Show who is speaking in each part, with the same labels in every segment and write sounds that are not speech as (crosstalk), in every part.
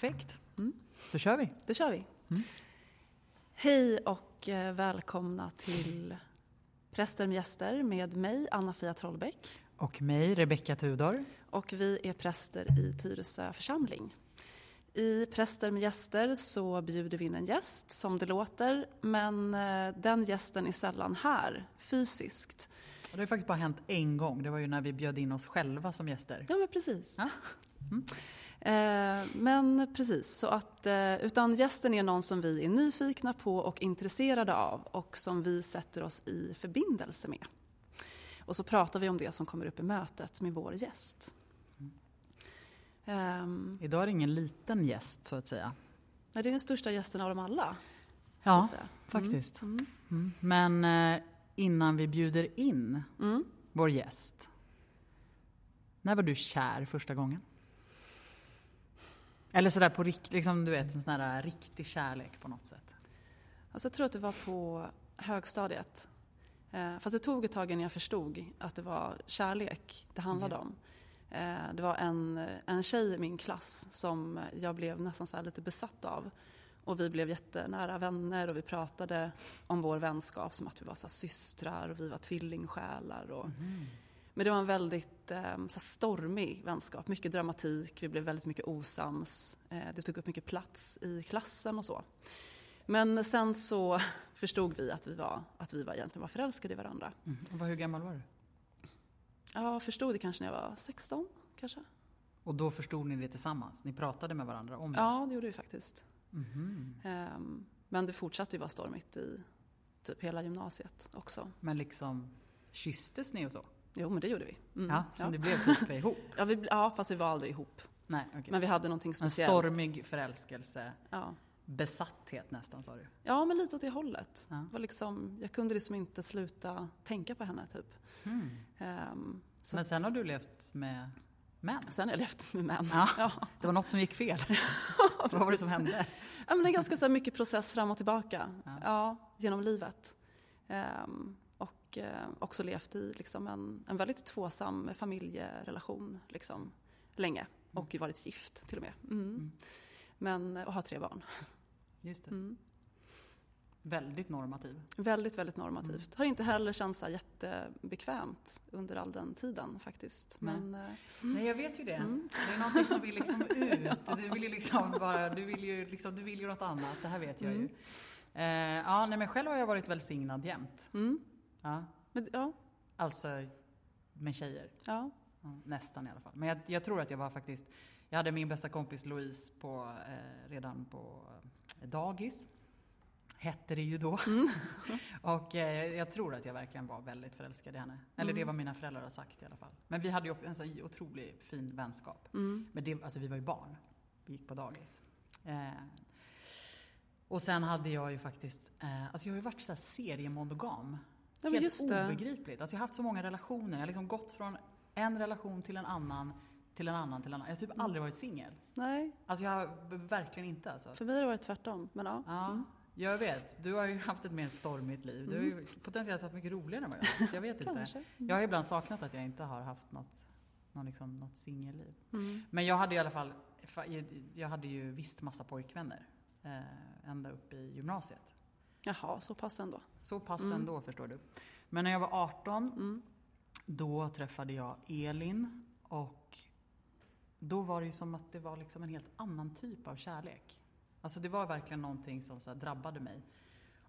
Speaker 1: Perfekt. Mm. Då kör vi.
Speaker 2: Då kör vi. Mm. Hej och eh, välkomna till Präster med gäster med mig, Anna-Fia Trollbäck.
Speaker 1: Och mig, Rebecka Tudor.
Speaker 2: Och vi är präster i Tyresö församling. I Präster med gäster så bjuder vi in en gäst, som det låter, men eh, den gästen är sällan här, fysiskt.
Speaker 1: Och det har faktiskt bara hänt en gång, det var ju när vi bjöd in oss själva som gäster.
Speaker 2: Ja, men precis. Ja. Mm. Eh, men precis, så att, eh, utan gästen är någon som vi är nyfikna på och intresserade av och som vi sätter oss i förbindelse med. Och så pratar vi om det som kommer upp i mötet med vår gäst.
Speaker 1: Um, Idag är det ingen liten gäst så att säga.
Speaker 2: Nej, det är den största gästen av dem alla.
Speaker 1: Ja, mm. faktiskt. Mm. Mm. Men eh, innan vi bjuder in mm. vår gäst. När var du kär första gången? Eller sådär på riktigt, liksom, du vet en sån här riktig kärlek på något sätt.
Speaker 2: Alltså jag tror att det var på högstadiet. Eh, fast det tog ett tag innan jag förstod att det var kärlek det handlade mm. om. Eh, det var en, en tjej i min klass som jag blev nästan så lite besatt av. Och vi blev jättenära vänner och vi pratade om vår vänskap som att vi var så systrar och vi var tvillingsjälar. Och, mm. Men det var en väldigt eh, stormig vänskap, mycket dramatik, vi blev väldigt mycket osams. Eh, det tog upp mycket plats i klassen och så. Men sen så (laughs) förstod vi att vi var, att vi var egentligen var förälskade i varandra.
Speaker 1: Mm. Och hur gammal var du?
Speaker 2: Jag förstod det kanske när jag var 16, kanske.
Speaker 1: Och då förstod ni det tillsammans? Ni pratade med varandra om det?
Speaker 2: Ja, det gjorde vi faktiskt. Mm. Um, men det fortsatte ju vara stormigt i typ hela gymnasiet också.
Speaker 1: Men liksom, kysstes ni och så?
Speaker 2: Jo, men det gjorde vi.
Speaker 1: Mm. Ja, så ja. det blev typ ihop? (laughs)
Speaker 2: ja, vi, ja, fast vi var aldrig ihop.
Speaker 1: Nej, okay.
Speaker 2: Men vi hade någonting speciellt.
Speaker 1: En stormig förälskelse. Ja. Besatthet nästan sa du?
Speaker 2: Ja, men lite åt det hållet. Ja. Var liksom, jag kunde liksom inte sluta tänka på henne typ. Mm.
Speaker 1: Um, men sen har du levt med män?
Speaker 2: Sen har jag levt med män.
Speaker 1: Ja, (laughs) ja. Det var något som gick fel. (laughs) Vad var det som hände?
Speaker 2: Ja, men det är ganska så mycket process fram och tillbaka. Ja. ja genom livet. Um, och uh, också levt i liksom en, en väldigt tvåsam familjerelation liksom, länge. Mm. Och varit gift till och med. Mm. Mm. Men, och har tre barn.
Speaker 1: Just det. Mm. Väldigt normativ.
Speaker 2: Väldigt, väldigt normativt. Mm. Har inte heller känts så jättebekvämt under all den tiden faktiskt. Men,
Speaker 1: Nej. Mm. Nej, jag vet ju det. Mm. Det är någonting som vill liksom ut. Du vill ju liksom bara, du vill ju, liksom, du vill ju något annat. Det här vet jag ju. Mm. Eh, ja, nej, men själv har jag varit välsignad jämt. Ja. Men, ja. Alltså med tjejer. Ja. Nästan i alla fall. Men jag, jag, tror att jag var faktiskt, jag hade min bästa kompis Louise på, eh, redan på eh, dagis hette det ju då. Mm. (laughs) och eh, jag tror att jag verkligen var väldigt förälskad i henne. Eller mm. det vad mina föräldrar har sagt i alla fall. Men vi hade ju också en så otroligt fin vänskap. Mm. Men det, alltså vi var ju barn. Vi gick på dagis. Eh, och sen hade jag ju faktiskt, eh, alltså jag har ju varit så här seriemonogam. Ja, Helt obegripligt. Alltså jag har haft så många relationer. Jag har liksom gått från en relation till en annan till en annan till en annan. Jag har typ mm. aldrig varit singel.
Speaker 2: Nej.
Speaker 1: Alltså jag har verkligen inte alltså.
Speaker 2: För mig har det varit tvärtom. Men ja.
Speaker 1: ja. Mm. Jag vet. Du har ju haft ett mer stormigt liv. Du har ju mm. potentiellt haft mycket roligare än vad jag har Jag vet inte. Jag har ibland saknat att jag inte har haft något, någon liksom, något singelliv. Mm. Men jag hade i alla fall, jag hade ju visst massa pojkvänner. Eh, ända upp i gymnasiet.
Speaker 2: Jaha, så pass ändå?
Speaker 1: Så pass mm. ändå förstår du. Men när jag var 18, mm. då träffade jag Elin och då var det ju som att det var liksom en helt annan typ av kärlek. Alltså det var verkligen någonting som så drabbade mig.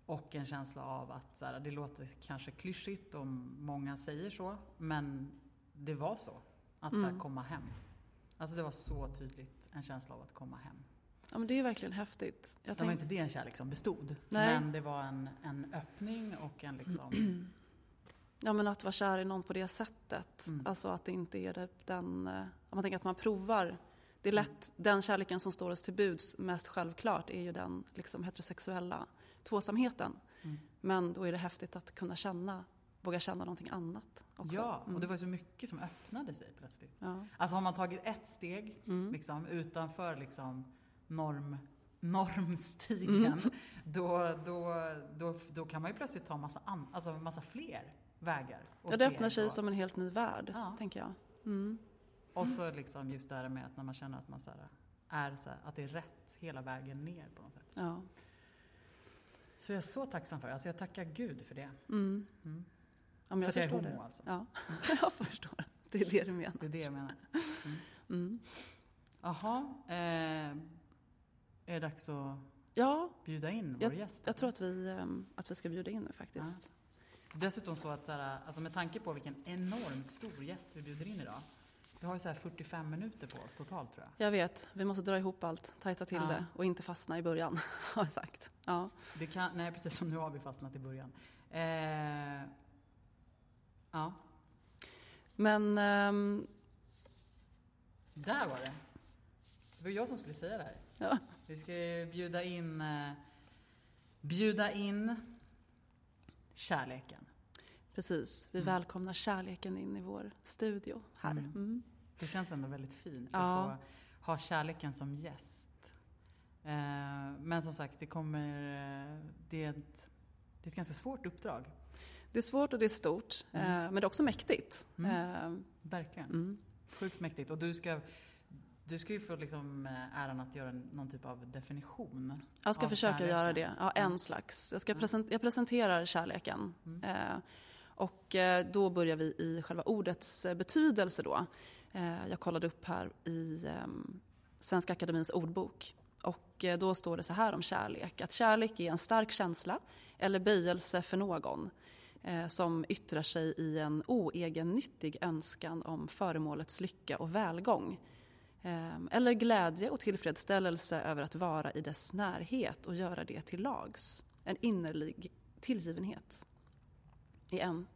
Speaker 1: Och en känsla av att så här, det låter kanske klyschigt om många säger så, men det var så. Att mm. så här, mm. komma hem. Alltså det var så tydligt en känsla av att komma hem.
Speaker 2: Ja men det är ju verkligen häftigt.
Speaker 1: Jag Sen var inte det en kärlek som bestod. Nej. Men det var en, en öppning och en liksom... (clears throat)
Speaker 2: Ja men att vara kär i någon på det sättet. Mm. Alltså att det inte är den... Eh, om man tänker att man provar det är lätt, den kärleken som står oss till buds mest självklart är ju den liksom, heterosexuella tvåsamheten. Mm. Men då är det häftigt att kunna känna, våga känna någonting annat också.
Speaker 1: Ja, och det mm. var så mycket som öppnade sig plötsligt. Ja. Alltså har man tagit ett steg mm. liksom, utanför liksom, norm, normstigen, mm. då, då, då, då kan man ju plötsligt ta massa, an, alltså massa fler vägar.
Speaker 2: Och ja, det öppnar sig och... som en helt ny värld, ja. tänker jag. Mm.
Speaker 1: Och så liksom just det här med att när man känner att man så här, är så här, att det är rätt hela vägen ner på något sätt.
Speaker 2: Ja.
Speaker 1: Så jag är så tacksam för det. Alltså jag tackar Gud för det.
Speaker 2: Mm.
Speaker 1: Mm.
Speaker 2: Ja, men jag
Speaker 1: för jag är
Speaker 2: förstår
Speaker 1: homo
Speaker 2: det.
Speaker 1: alltså.
Speaker 2: Ja, (laughs) jag förstår. Det är det du menar.
Speaker 1: Det är det jag menar.
Speaker 2: Mm.
Speaker 1: Jaha, eh, är det dags att
Speaker 2: Ja,
Speaker 1: bjuda in vår
Speaker 2: jag,
Speaker 1: gäst?
Speaker 2: jag tror att vi, ehm, att vi ska bjuda in nu faktiskt.
Speaker 1: Dessutom så att alltså med tanke på vilken enormt stor gäst vi bjuder in idag. Vi har ju så här 45 minuter på oss totalt tror jag.
Speaker 2: Jag vet, vi måste dra ihop allt, tajta till
Speaker 1: Ja.
Speaker 2: det och inte fastna i början, (laughs) har jag sagt. Ja.
Speaker 1: Det kan, nej precis som nu har vi fastnat i början. Eh, ja,
Speaker 2: Men ehm,
Speaker 1: där var det. Det var jag som skulle säga det här.
Speaker 2: Ja,
Speaker 1: Vi ska ju bjuda in, eh, bjuda in kärleken.
Speaker 2: precis. Vi
Speaker 1: Mm.
Speaker 2: välkomnar kärleken in i vår studio här.
Speaker 1: Mm.
Speaker 2: Mm.
Speaker 1: Det känns ändå väldigt fint
Speaker 2: Ja.
Speaker 1: att få ha kärleken som gäst. Eh, men som sagt, det kommer... eh, Det är, ett, det är ett ganska svårt uppdrag.
Speaker 2: Det är svårt och det är stort,
Speaker 1: Mm.
Speaker 2: men det är också mäktigt.
Speaker 1: Mm. Verkligen.
Speaker 2: mm.
Speaker 1: Sjukt mäktigt. Och du ska, du ska ju få liksom eh, äran att göra någon typ av definition.
Speaker 2: Jag ska försöka
Speaker 1: kärleken.
Speaker 2: göra det. Ja, en
Speaker 1: Mm.
Speaker 2: slags. Jag, ska
Speaker 1: Mm.
Speaker 2: present- jag presenterar kärleken.
Speaker 1: Mm.
Speaker 2: Eh, och eh, då börjar vi i själva ordets eh, betydelse då. Eh, jag kollade upp här i eh, Svenska Akademins ordbok. Och då står det så här om kärlek. Att kärlek är en stark känsla eller böjelse för någon. Som yttrar sig i en oegennyttig önskan om föremålets lycka och välgång. Ehm, eller glädje och tillfredsställelse över att vara i dess närhet och göra det till lags. En innerlig tillgivenhet. I en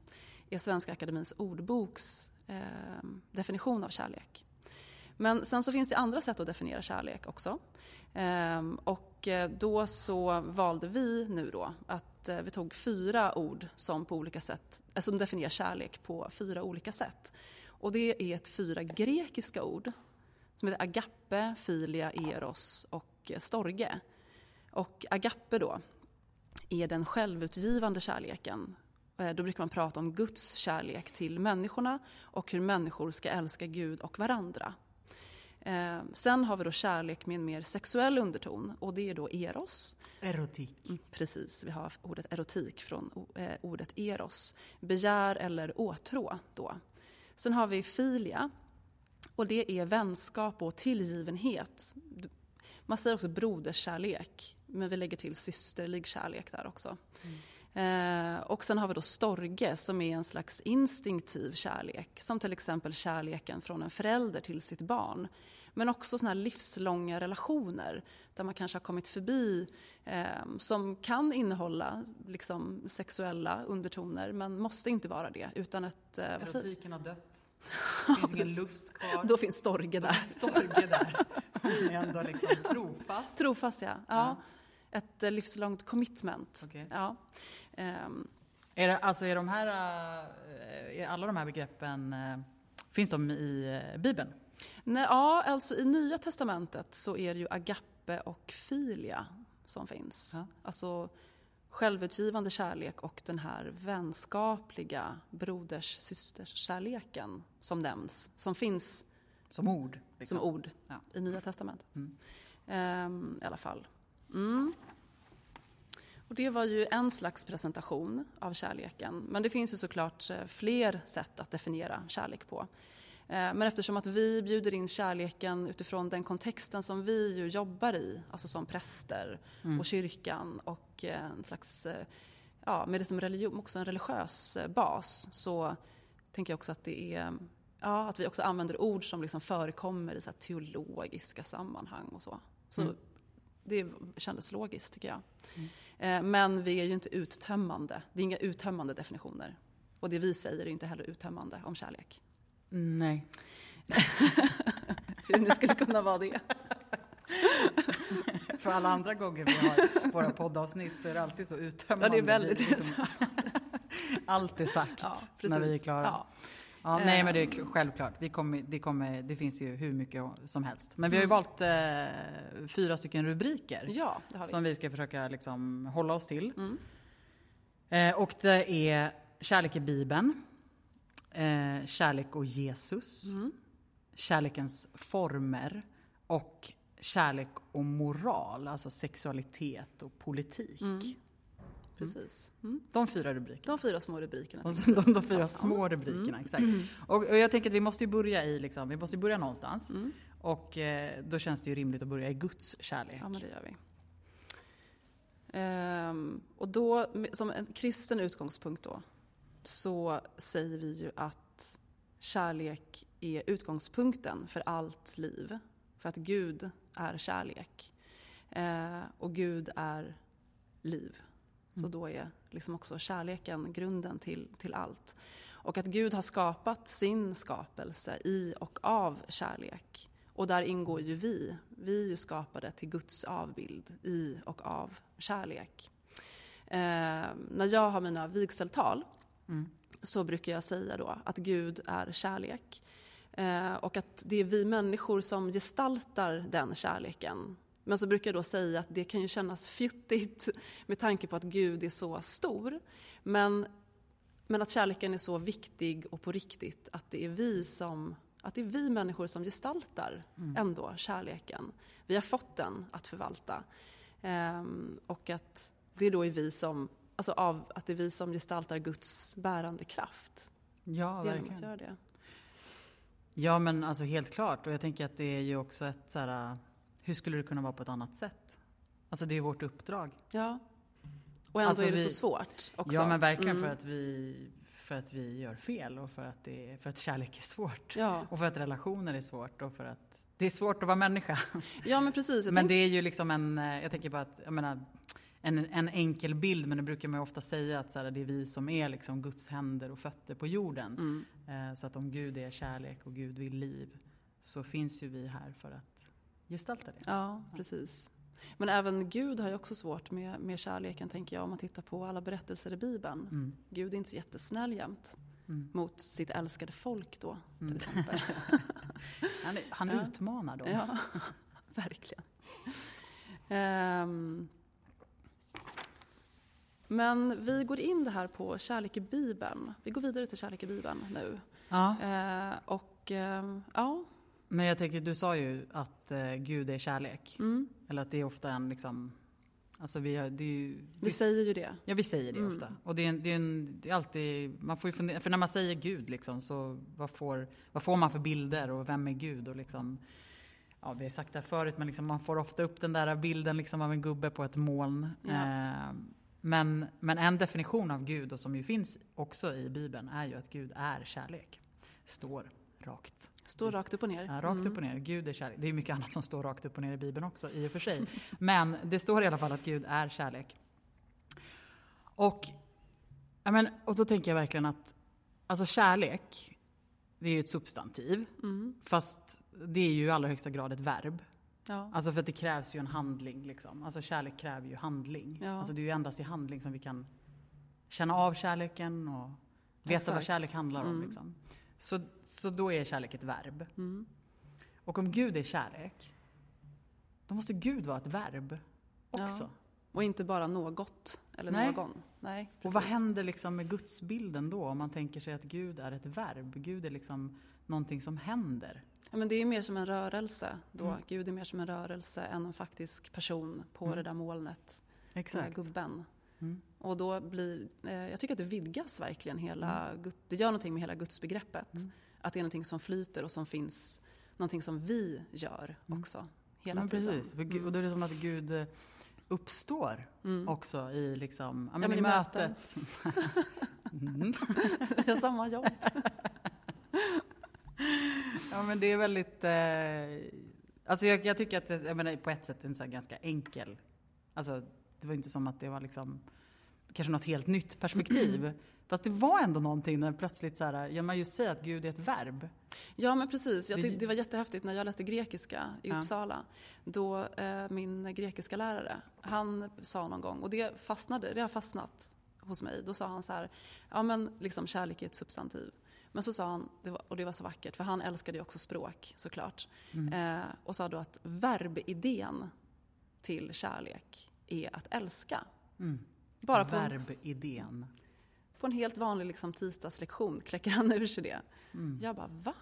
Speaker 2: är Svenska Akademins ordboks eh, definition av kärlek. Men sen så finns det andra sätt att definiera kärlek också. Ehm, och eh, då så valde vi nu då att eh, vi tog fyra ord som på olika sätt, eh, som definierar kärlek på fyra olika sätt. Och det är ett fyra grekiska ord som heter agape, filia, eros och storge. Och agape då är den självutgivande kärleken. Eh, Då brukar man prata om Guds kärlek till människorna och hur människor ska älska Gud och varandra. Eh, Sen har vi då kärlek med en mer sexuell underton och det är då eros.
Speaker 1: Erotik.
Speaker 2: Mm, Precis, vi har ordet erotik från eh, ordet eros. Begär eller åtrå då. Sen har vi filia och det är vänskap och tillgivenhet. Man säger också broderskärlek, men vi lägger till systerlig kärlek där också. Eh, och sen har vi då storge som är en slags instinktiv kärlek. Som till exempel kärleken från en förälder till sitt barn. Men också såna här livslånga relationer där man kanske har kommit förbi eh, som kan innehålla liksom, sexuella undertoner men måste inte vara det. Utan ett, eh,
Speaker 1: Erotiken har dött. Det finns ingen lust kvar.
Speaker 2: då finns storge där.
Speaker 1: är Storge där. Hon är ändå liksom trofast.
Speaker 2: Trofast ja. ja.
Speaker 1: Ja.
Speaker 2: Ett eh, livslångt commitment.
Speaker 1: Okej.
Speaker 2: Ja. Ehm,
Speaker 1: Är, det, alltså är, de här, eh, är alla de här begreppen, eh, finns de i Bibeln?
Speaker 2: Nej, ja, alltså i Nya Testamentet så är det ju agape och filia som finns.
Speaker 1: Ja.
Speaker 2: Alltså självutgivande kärlek och den här vänskapliga broders systerskärleken som nämns, som finns
Speaker 1: Som ord? Liksom.
Speaker 2: som ord
Speaker 1: Ja.
Speaker 2: i Nya Testamentet.
Speaker 1: Mm.
Speaker 2: Ehm, I alla fall. Mm. Och det var ju en slags presentation av kärleken. Men det finns ju såklart eh, fler sätt att definiera kärlek på. Eh, Men eftersom att vi bjuder in kärleken utifrån den kontexten som vi ju jobbar i, alltså som präster
Speaker 1: Mm.
Speaker 2: och kyrkan och eh, en slags, eh, ja, med det som religion, också en religiös bas, så tänker jag också att det är Ja, att vi också använder ord som liksom förekommer i så teologiska sammanhang och så. Så
Speaker 1: Mm.
Speaker 2: det kändes logiskt tycker jag.
Speaker 1: Mm.
Speaker 2: Men vi är ju inte uttömmande. Det är inga uttömmande definitioner. Och det vi säger är inte heller uttömmande om kärlek.
Speaker 1: Nej. (laughs)
Speaker 2: Hur det skulle kunna vara det. (laughs)
Speaker 1: För alla andra gånger vi har våra poddavsnitt så är det alltid så uttömmande.
Speaker 2: Ja, det är väldigt
Speaker 1: liksom- (laughs) Allt är sagt
Speaker 2: Ja,
Speaker 1: när vi är klara.
Speaker 2: Ja.
Speaker 1: Ja, nej men det är
Speaker 2: Ehm.
Speaker 1: kl- självklart. Vi kommer, det, kommer, det finns ju hur mycket som helst. Men vi har ju
Speaker 2: Mm.
Speaker 1: valt eh, fyra stycken rubriker.
Speaker 2: ja, det har vi.
Speaker 1: Som vi ska försöka liksom hålla oss till.
Speaker 2: Mm.
Speaker 1: Eh, och det är kärlek i Bibeln. Eh, kärlek och Jesus.
Speaker 2: Mm.
Speaker 1: Kärlekens former. Och kärlek och moral, alltså sexualitet och politik.
Speaker 2: Precis. Mm.
Speaker 1: De fyra rubrikerna.
Speaker 2: De fyra små rubrikerna.
Speaker 1: De, de, de fyra
Speaker 2: Ja.
Speaker 1: små rubrikerna, exakt. Och, och jag tänker att vi måste ju börja i, liksom, vi måste börja någonstans.
Speaker 2: Mm.
Speaker 1: Och eh, då känns det ju rimligt att börja i Guds kärlek.
Speaker 2: Ja, men det gör vi. Ehm, och då, som en kristen utgångspunkt då, så säger vi ju att kärlek är utgångspunkten för allt liv. För att Gud är kärlek. Eh, och Gud är liv. Så
Speaker 1: Mm.
Speaker 2: då är liksom också kärleken grunden till, till allt. Och att Gud har skapat sin skapelse i och av kärlek. Och där ingår ju vi. Vi är ju skapade till Guds avbild i och av kärlek. Eh, när jag har mina vigseltal
Speaker 1: Mm.
Speaker 2: så brukar jag säga då att Gud är kärlek. Eh, och att det är vi människor som gestaltar den kärleken. Men så brukar jag då säga att det kan ju kännas fjuttigt med tanke på att Gud är så stor. Men, men att kärleken är så viktig och på riktigt att det är vi som att det är vi människor som gestaltar ändå kärleken. Vi har fått den att förvalta. Ehm, och att det då är vi som, alltså av, att det är vi som gestaltar Guds bärande kraft
Speaker 1: Ja,
Speaker 2: genom att
Speaker 1: verkligen.
Speaker 2: göra det.
Speaker 1: Ja, men alltså helt klart. Och jag tänker att det är ju också ett så här, hur skulle det kunna vara på ett annat sätt? Alltså det är vårt uppdrag.
Speaker 2: Ja. Och ändå
Speaker 1: Alltså
Speaker 2: är det
Speaker 1: vi-
Speaker 2: så svårt också.
Speaker 1: Ja, men verkligen
Speaker 2: Mm.
Speaker 1: för att vi för att vi gör fel och för att, det, för att kärlek är svårt.
Speaker 2: Ja.
Speaker 1: Och för att relationer är svårt och för att det är svårt att vara människa.
Speaker 2: ja, men precis.
Speaker 1: Men det är ju liksom en, eh, jag tänker bara att, jag menar, en, en enkel bild, men det brukar man ofta säga att så här, det är vi som är liksom Guds händer och fötter på jorden.
Speaker 2: Mm.
Speaker 1: Eh, så att om Gud är kärlek och Gud vill liv så finns ju vi här för att gestalta det.
Speaker 2: Ja, precis. Men även Gud har ju också svårt med, med kärleken, tänker jag, om man tittar på alla berättelser i Bibeln.
Speaker 1: Mm.
Speaker 2: Gud är inte så jättesnäll jämt
Speaker 1: Mm.
Speaker 2: mot sitt älskade folk då, till
Speaker 1: Mm.
Speaker 2: exempel. (laughs)
Speaker 1: Han, han utmanar dem.
Speaker 2: ja, (laughs) verkligen. Ehm, men vi går in det här på kärlek i Bibeln. Vi går vidare till kärlek i Bibeln nu.
Speaker 1: Ja.
Speaker 2: Eh, och ehm, ja,
Speaker 1: Men jag tänker, du sa ju att eh, Gud är kärlek.
Speaker 2: mm,
Speaker 1: Eller att det är ofta en liksom, alltså vi, har- det ju,
Speaker 2: vi säger ju det.
Speaker 1: Ja, vi säger det
Speaker 2: Mm.
Speaker 1: ofta. Och det är, det, är en, det är alltid, man får ju fundera, för när man säger Gud liksom, så vad får, vad får man för bilder och vem är Gud? Och liksom, ja, vi har sagt det här förut, men liksom, man får ofta upp den där bilden liksom, av en gubbe på ett moln.
Speaker 2: Ja.
Speaker 1: Eh, men, men en definition av Gud, och som ju finns också i Bibeln, är ju att Gud är kärlek. Står rakt.
Speaker 2: Står rakt upp och ner.
Speaker 1: Ja, rakt
Speaker 2: Mm.
Speaker 1: upp och ner. Gud är kärlek. Det är mycket annat som står rakt upp och ner i Bibeln också i och för sig. Men det står i alla fall att Gud är kärlek. Och, ja, men, och då tänker jag verkligen att alltså kärlek, det är ju ett substantiv.
Speaker 2: Mm.
Speaker 1: Fast det är ju i allra högsta grad ett verb.
Speaker 2: Ja.
Speaker 1: Alltså för att det krävs ju en handling. Liksom. Alltså kärlek kräver ju handling.
Speaker 2: Ja.
Speaker 1: Alltså det är ju endast i handling som vi kan känna av kärleken och veta vad
Speaker 2: Exakt.
Speaker 1: kärlek handlar om.
Speaker 2: Mm.
Speaker 1: Liksom. Så, så då är kärlek ett verb.
Speaker 2: Mm.
Speaker 1: Och om Gud är kärlek, då måste Gud vara ett verb också.
Speaker 2: Ja. Och inte bara något eller
Speaker 1: Nej.
Speaker 2: någon. Nej,
Speaker 1: Och vad händer liksom med gudsbilden då om man tänker sig att Gud är ett verb? Gud är liksom någonting som händer.
Speaker 2: Ja, men det är mer som en rörelse då.
Speaker 1: Mm.
Speaker 2: Gud är mer som en rörelse än en faktisk person på
Speaker 1: Mm.
Speaker 2: det där molnet. Den där
Speaker 1: Exakt.
Speaker 2: gubben.
Speaker 1: Mm.
Speaker 2: Och då blir, eh, jag tycker att det vidgas verkligen hela, Gud, det gör någonting med hela gudsbegreppet.
Speaker 1: Mm.
Speaker 2: Att det är någonting som flyter och som finns, någonting som vi gör
Speaker 1: Mm.
Speaker 2: också. Hela
Speaker 1: Men
Speaker 2: tiden.
Speaker 1: precis, Gud, och då är det som att Gud eh, uppstår
Speaker 2: Mm.
Speaker 1: också i, liksom, ja,
Speaker 2: Ja,
Speaker 1: men
Speaker 2: men
Speaker 1: i mötet. (laughs) mm. (laughs)
Speaker 2: Vi har samma jobb. (laughs)
Speaker 1: Ja men det är väldigt, eh, alltså jag, jag tycker att jag menar, på ett sätt en så ganska enkel, alltså det var inte som att det var liksom kanske något helt nytt perspektiv. (clears throat) Fast det var ändå någonting när plötsligt så här, ja, man just säger att Gud är ett verb.
Speaker 2: Ja men precis, jag tyckte det var jättehäftigt när jag läste grekiska i
Speaker 1: Ja.
Speaker 2: Uppsala. Då eh, min grekiska lärare, han sa någon gång, och det fastnade, det har fastnat hos mig. Då sa han så här, ja men liksom kärlek är ett substantiv. Men så sa han, det var, och det var så vackert, för han älskade ju också språk såklart.
Speaker 1: Mm.
Speaker 2: Eh, och sa då att verbidén till kärlek är att älska.
Speaker 1: Mm.
Speaker 2: Bara på
Speaker 1: Verbidén.
Speaker 2: på en helt vanlig liksom, tisdagslektion kläcker han ur sig det.
Speaker 1: Mm.
Speaker 2: Jag bara, va?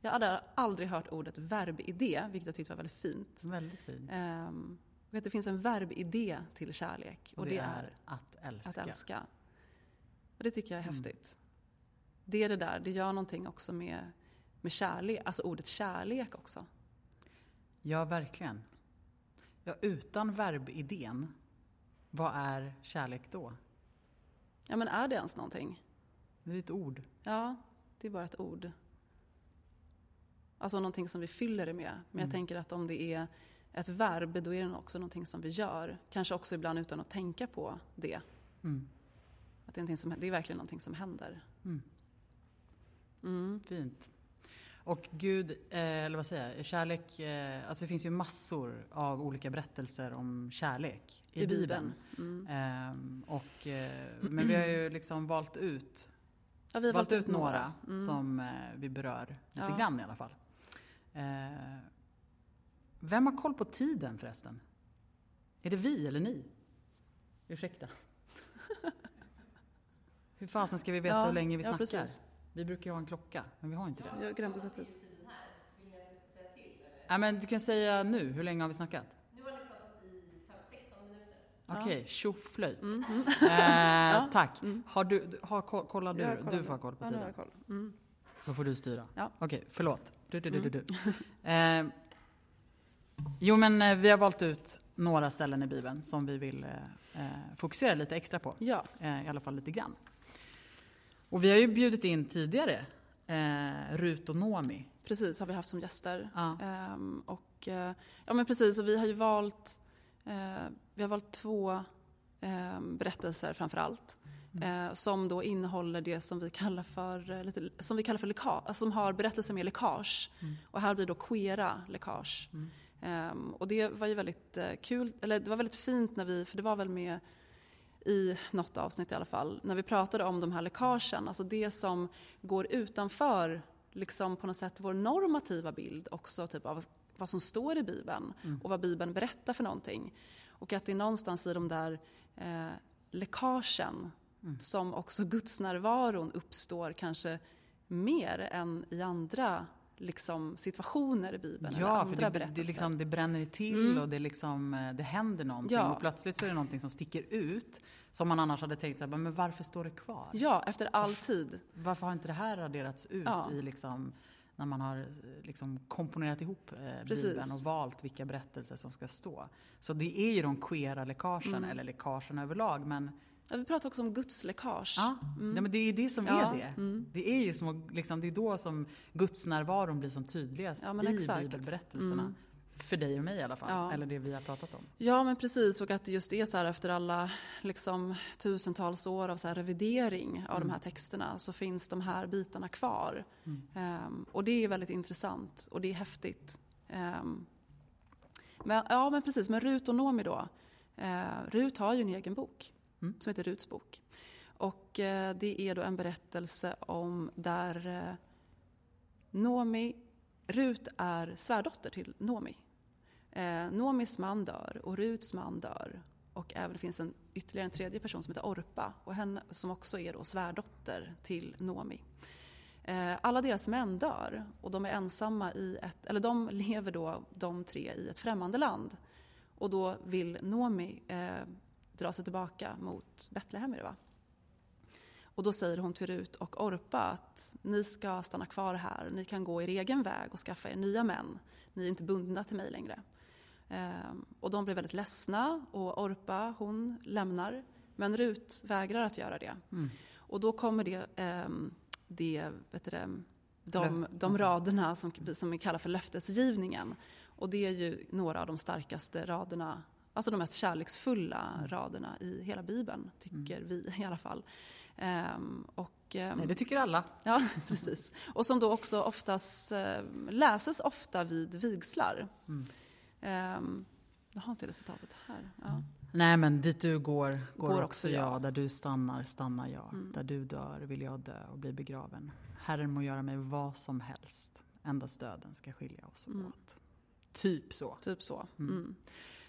Speaker 2: Jag hade aldrig hört ordet verbidé, vilket jag tyckte var väldigt fint.
Speaker 1: Väldigt fint.
Speaker 2: Um, och att det finns en verbidé till kärlek.
Speaker 1: Och, det, det, är att älska.
Speaker 2: Att älska. Och det tycker jag är mm. häftigt. Det är det där, det gör någonting också med, med kärlek, alltså ordet kärlek också.
Speaker 1: Ja, verkligen. Ja, utan verbidén, vad är kärlek då?
Speaker 2: Ja, men är det ens någonting?
Speaker 1: Det är ett ord.
Speaker 2: Ja, det är bara ett ord. Alltså någonting som vi fyller det med. Men mm. jag tänker att om det är ett verb, då är det också någonting som vi gör. Kanske också ibland utan att tänka på det. Mm. Att det, är som, det är verkligen någonting som händer. Mm.
Speaker 1: Mm. Fint. Och Gud, eh, eller vad säger jag, kärlek, eh, alltså det finns ju massor av olika berättelser om kärlek i, I Bibeln. Bibeln. Mm. Eh, och, eh, men vi har ju liksom valt ut, ja, vi har valt, valt ut några mm. som vi berör lite ja. grann i alla fall. Vem har koll på tiden förresten? Är det vi eller ni? Ursäkta. (laughs) Hur fasen ska vi veta ja, hur länge vi ja, snackar? Precis. Vi brukar ju ha en klocka, men vi har inte det.
Speaker 2: Jag glömde ta tid.
Speaker 1: Ja, men du kan säga nu, hur länge har vi snackat?
Speaker 3: Nu har ni pratat i 16 minuter.
Speaker 1: Okej, okay, tjoflöjt. Mm. Mm. Eh, (laughs) tack. Mm. Har du, har, kollar du? Du får ha koll på tiden. Ja, koll. Mm. Så får du styra. Ja. Okej, okay, förlåt. Du, du, du, du, mm. (laughs) eh, jo, men eh, vi har valt ut några ställen i Bibeln som vi vill eh, eh fokusera lite extra på. Ja. Eh, I alla fall lite grann. Och vi har ju bjudit in tidigare eh, Rut och Nomi.
Speaker 2: Precis, har vi haft som gäster. Ja. Ehm, och, eh, ja men precis, och vi har ju valt, eh, vi har valt två eh, berättelser framför allt. Mm. Eh, som då innehåller det som vi kallar för, eh, lite, som vi kallar för läckage, alltså som har berättelser med läckage. Mm. Och här blir då queera läckage. Mm. Um, och det var ju väldigt kul, eller det var väldigt fint när vi, för det var väl med i något avsnitt i alla fall, när vi pratade om de här läckagen, alltså det som går utanför liksom på något sätt vår normativa bild också typ av vad som står i Bibeln mm. och vad Bibeln berättar för någonting. Och att det är någonstans i de där eh, läckagen mm. som också gudsnärvaron uppstår kanske mer än i andra liksom, situationer i Bibeln. Ja, eller andra för det, berättelser.
Speaker 1: Det, liksom, det bränner till mm. och det, liksom, eh, det händer någonting. Ja. Och plötsligt så är det någonting som sticker ut. Som man annars hade tänkt, så här, men varför står det kvar?
Speaker 2: Ja, efter all tid.
Speaker 1: Varför har inte det här raderats ut ja. i liksom, när man har liksom komponerat ihop eh, Bibeln och valt vilka berättelser som ska stå. Så det är ju de queera läckagen, mm. eller läckagen överlag. Men
Speaker 2: Ja, vi pratar också om gudsläckage.
Speaker 1: Ja, mm. ja men det är det som ja. är det. Mm. Det är ju som, liksom, det är då som gudsnärvaron blir som tydligast ja, i exakt. bibelberättelserna. Mm. För dig och mig i alla fall, ja. eller det vi har pratat om.
Speaker 2: Ja men precis, och att det just är så här efter alla liksom, tusentals år av så här revidering av de mm. här texterna så finns de här bitarna kvar. Um, och det är väldigt intressant och det är häftigt. Um, men, ja men precis, men Rut och Nomi då. Uh, Rut har ju en egen bok mm. som heter Ruts bok. Och eh, det är då en berättelse om där eh, Nomi, Rut är svärdotter till Nomi. Eh, Nomis man dör och Ruts man dör. Och även det finns en, ytterligare en tredje person som heter Orpa och henne, som också är då svärdotter till Nomi. Eh, alla deras män dör och de är ensamma i ett, eller de lever då de tre i ett främmande land. Och då vill Nomi eh, dra sig tillbaka mot Betlehem. Det? Och då säger hon till Rut och Orpa att ni ska stanna kvar här, ni kan gå er egen väg och skaffa er nya män. Ni är inte bundna till mig längre. Ehm, och de blir väldigt ledsna och Orpa hon lämnar. Men Rut vägrar att göra det. Mm. Och då kommer det, ehm, det, vet du det de, de raderna som, som vi kallar för löftesgivningen. Och det är ju några av de starkaste raderna Alltså de mest kärleksfulla mm. raderna i hela Bibeln, tycker mm. vi i alla fall. Um, och,
Speaker 1: um, Nej, det tycker alla.
Speaker 2: Ja, (laughs) precis. Och som då också oftast uh, läses ofta vid vigslar. Mm. Um, jag har inte det citatet här. Ja. Mm.
Speaker 1: Nej, men dit du går, går, går också jag. jag. Där du stannar, stannar jag. Mm. Där du dör vill jag dö och bli begraven. Herren må göra mig vad som helst. Endast döden ska skilja oss mm. åt. Typ så.
Speaker 2: Typ så.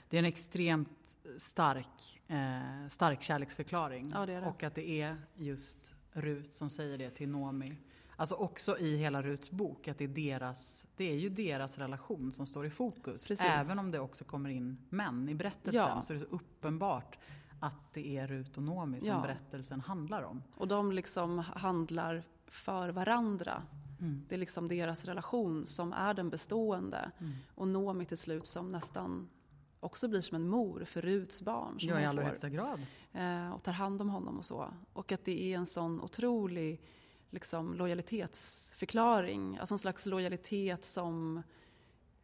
Speaker 1: Det är en extremt stark, eh, stark kärleksförklaring.
Speaker 2: Ja, det är det.
Speaker 1: Och att det är just Rut som säger det till Nomi. Alltså också i hela Ruts bok, att det är, deras, det är ju deras relation som står i fokus.
Speaker 2: Precis.
Speaker 1: Även om det också kommer in män i berättelsen
Speaker 2: Ja.
Speaker 1: så är det så uppenbart att det är Rut och Noomi som
Speaker 2: Ja.
Speaker 1: berättelsen handlar om.
Speaker 2: Och de liksom handlar för varandra.
Speaker 1: Mm.
Speaker 2: Det är liksom deras relation som är den bestående.
Speaker 1: Mm.
Speaker 2: Och Noomi till slut som nästan också blir som en mor för Ruts barn som
Speaker 1: Ja, i allra högsta grad.
Speaker 2: eh, och tar hand om honom och så. Och att det är en sån otrolig liksom, lojalitetsförklaring. Alltså en slags lojalitet som,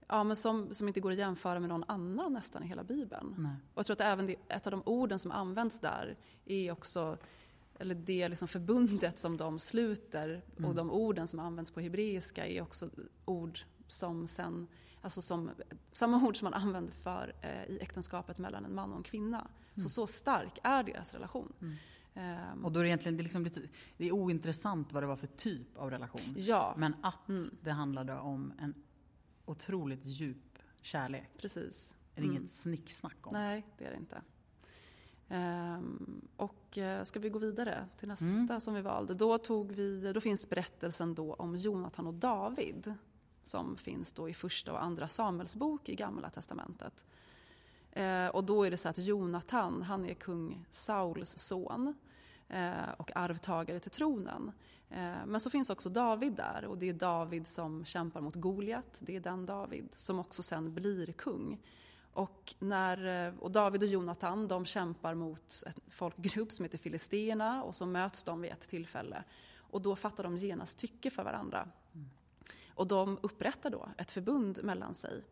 Speaker 2: ja, men som, som inte går att jämföra med någon annan nästan i hela Bibeln.
Speaker 1: Nej.
Speaker 2: Och jag tror att även det, ett av de orden som används där är också eller det liksom förbundet som de sluter
Speaker 1: Mm.
Speaker 2: och de orden som används på hebreiska är också ord som sen, alltså som, samma ord som man använder för eh, i äktenskapet mellan en man och en kvinna. Så så stark är deras relation.
Speaker 1: Mm.
Speaker 2: Ehm,
Speaker 1: Och då är det egentligen det är liksom lite, det är ointressant vad det var för typ av relation.
Speaker 2: ja,
Speaker 1: Men att
Speaker 2: Mm.
Speaker 1: det handlade om en otroligt djup kärlek
Speaker 2: precis.
Speaker 1: är det
Speaker 2: Mm.
Speaker 1: inget snicksnack om.
Speaker 2: Nej, det är det inte. Ehm, och eh, ska vi gå vidare till nästa
Speaker 1: Mm.
Speaker 2: som vi valde. Då, tog vi, då finns berättelsen då om Jonathan och David som finns då i första och andra Samuels bok i Gamla Testamentet. Eh, och då är det så att Jonathan, han är kung Sauls son eh, och arvtagare till tronen. Eh, men så finns också David där och det är David som kämpar mot Goliat. Det är den David som också sen blir kung. Och, när, eh, och David och Jonathan de kämpar mot en folkgrupp som heter Filisterna och så möts de vid ett tillfälle. Och då fattar de genast tycke för varandra. Och de upprättar då ett förbund mellan sig.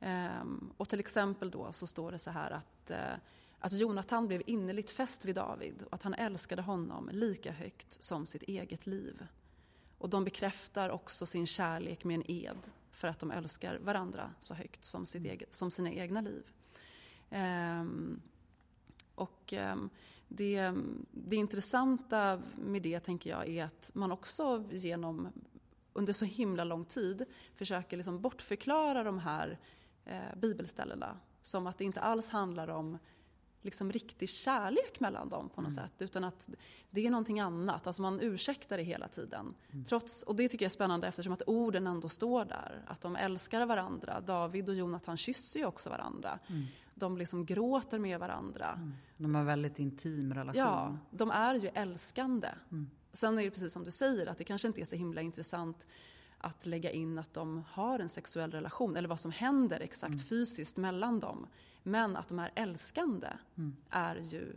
Speaker 2: Ehm, och till exempel då så står det så här att, eh, att Jonathan blev innerligt fäst vid David och att han älskade honom lika högt som sitt eget liv. Och de bekräftar också sin kärlek med en ed för att de älskar varandra så högt som, sitt eget, som sina egna liv. Ehm, och ehm, det, det intressanta med det tänker jag är att man också genom under så himla lång tid försöker liksom bortförklara de här eh, bibelställena som att det inte alls handlar om liksom riktig kärlek mellan dem på något sätt. Utan att det är någonting annat. Alltså man ursäktar det hela tiden. Trots, och det tycker jag är spännande eftersom att orden ändå står där. Att de älskar varandra. David och Jonathan kysser ju också varandra. De liksom gråter med varandra.
Speaker 1: De har en väldigt intim relation.
Speaker 2: Ja, de är ju älskande.
Speaker 1: Mm.
Speaker 2: Sen är det precis som du säger att det kanske inte är så himla intressant att lägga in att de har en sexuell relation eller vad som händer exakt
Speaker 1: Mm.
Speaker 2: fysiskt mellan dem. Men att de är älskande
Speaker 1: Mm.
Speaker 2: är ju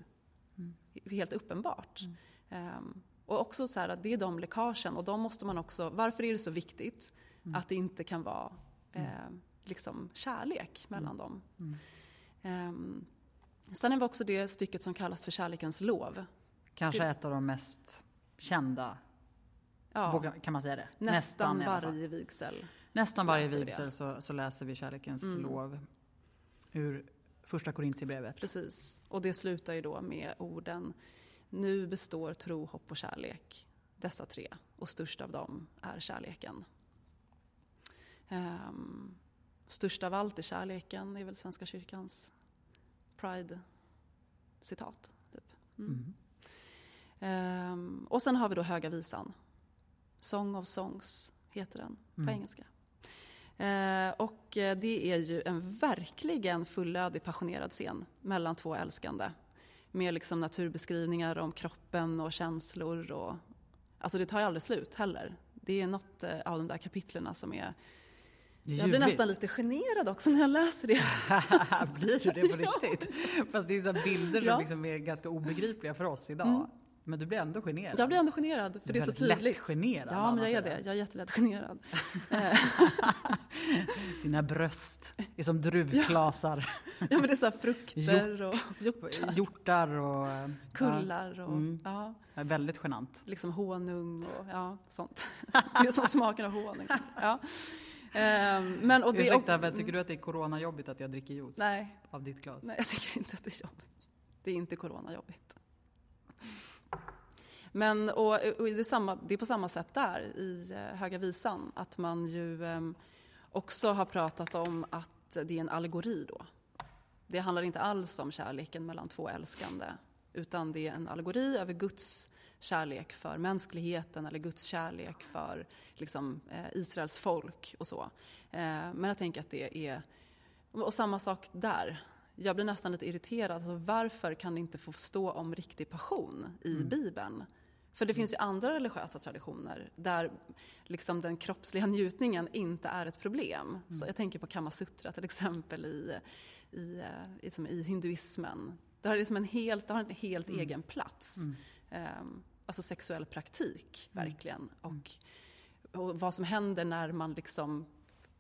Speaker 2: helt uppenbart.
Speaker 1: Mm.
Speaker 2: Ehm, och också så här att det är de läckagen och de måste man också, varför är det så viktigt
Speaker 1: Mm.
Speaker 2: att det inte kan vara eh, liksom kärlek mellan dem.
Speaker 1: Mm.
Speaker 2: Ehm, sen är det också det stycket som kallas för kärlekens lov.
Speaker 1: Kanske
Speaker 2: Skulle-
Speaker 1: ett av de mest kända,
Speaker 2: Ja,
Speaker 1: kan man säga det?
Speaker 2: nästan,
Speaker 1: fall.
Speaker 2: varje vigsel.
Speaker 1: Nästan varje vigsel så, så läser vi kärlekens
Speaker 2: Mm.
Speaker 1: lov ur första Korintierbrevet.
Speaker 2: Precis. Och det slutar ju då med orden Nu består tro, hopp och kärlek. Dessa tre. Och störst av dem är kärleken. Um, störst av allt är kärleken, är väl Svenska kyrkans Pride-citat. Typ. Mm.
Speaker 1: Mm.
Speaker 2: Ehm, och sen har vi då Höga Visan. Song of Songs heter den på
Speaker 1: Mm.
Speaker 2: engelska. Eh, och eh, det är ju en verkligen fullödig passionerad scen mellan två älskande. Med liksom naturbeskrivningar om kroppen och känslor. Och, alltså det tar ju aldrig slut heller. Det är något eh, av de där kapitlerna som är... Jag blir nästan lite generad också när jag läser det. (laughs)
Speaker 1: blir du det på (laughs) riktigt? Fast det är så bilder
Speaker 2: Ja.
Speaker 1: som liksom är ganska obegripliga för oss idag.
Speaker 2: Mm.
Speaker 1: Men du blir ändå generad.
Speaker 2: Jag blir ändå generad, för
Speaker 1: Du
Speaker 2: det är så tydligt.
Speaker 1: lättgenerad,
Speaker 2: Ja,
Speaker 1: Anna,
Speaker 2: men jag är det. Jag är jättelätt generad. (laughs)
Speaker 1: Dina bröst är som druvklasar,
Speaker 2: ja, men det är så här frukter och hjortar,
Speaker 1: hjortar och...
Speaker 2: kullar och
Speaker 1: Mm.
Speaker 2: ja,
Speaker 1: Ja, väldigt genant.
Speaker 2: liksom honung och ja, sånt. (laughs) Det är som smaken av honung. Ja. Ehm, men, och det,
Speaker 1: Ursäkta,
Speaker 2: och,
Speaker 1: men tycker du att det är coronajobbigt att jag dricker juice
Speaker 2: Nej,
Speaker 1: av ditt glas?
Speaker 2: nej, jag tycker inte att det är jobbigt. Det är inte coronajobbigt. Men och, och det, är samma, det är på samma sätt där i eh, Höga Visan, att man ju ehm, också har pratat om att det är en allegori då. Det handlar inte alls om kärleken mellan två älskande, Utan det är en allegori över Guds kärlek för mänskligheten eller Guds kärlek för liksom, eh, Israels folk och så. Eh, men jag tänker att det är, och samma sak där. Jag blir nästan lite irriterad. Alltså, varför kan det inte få stå om riktig passion i
Speaker 1: Mm.
Speaker 2: Bibeln? För det finns ju andra religiösa traditioner där liksom den kroppsliga (laughs) njutningen inte är ett problem. Så jag tänker på Kamasutra till exempel i, i, eh, i, hinduismen. Det har, liksom en helt, det har en helt egen plats.
Speaker 1: Mm.
Speaker 2: Ehm, alltså sexuell praktik,
Speaker 1: Mm.
Speaker 2: verkligen. Och, och vad som händer när man liksom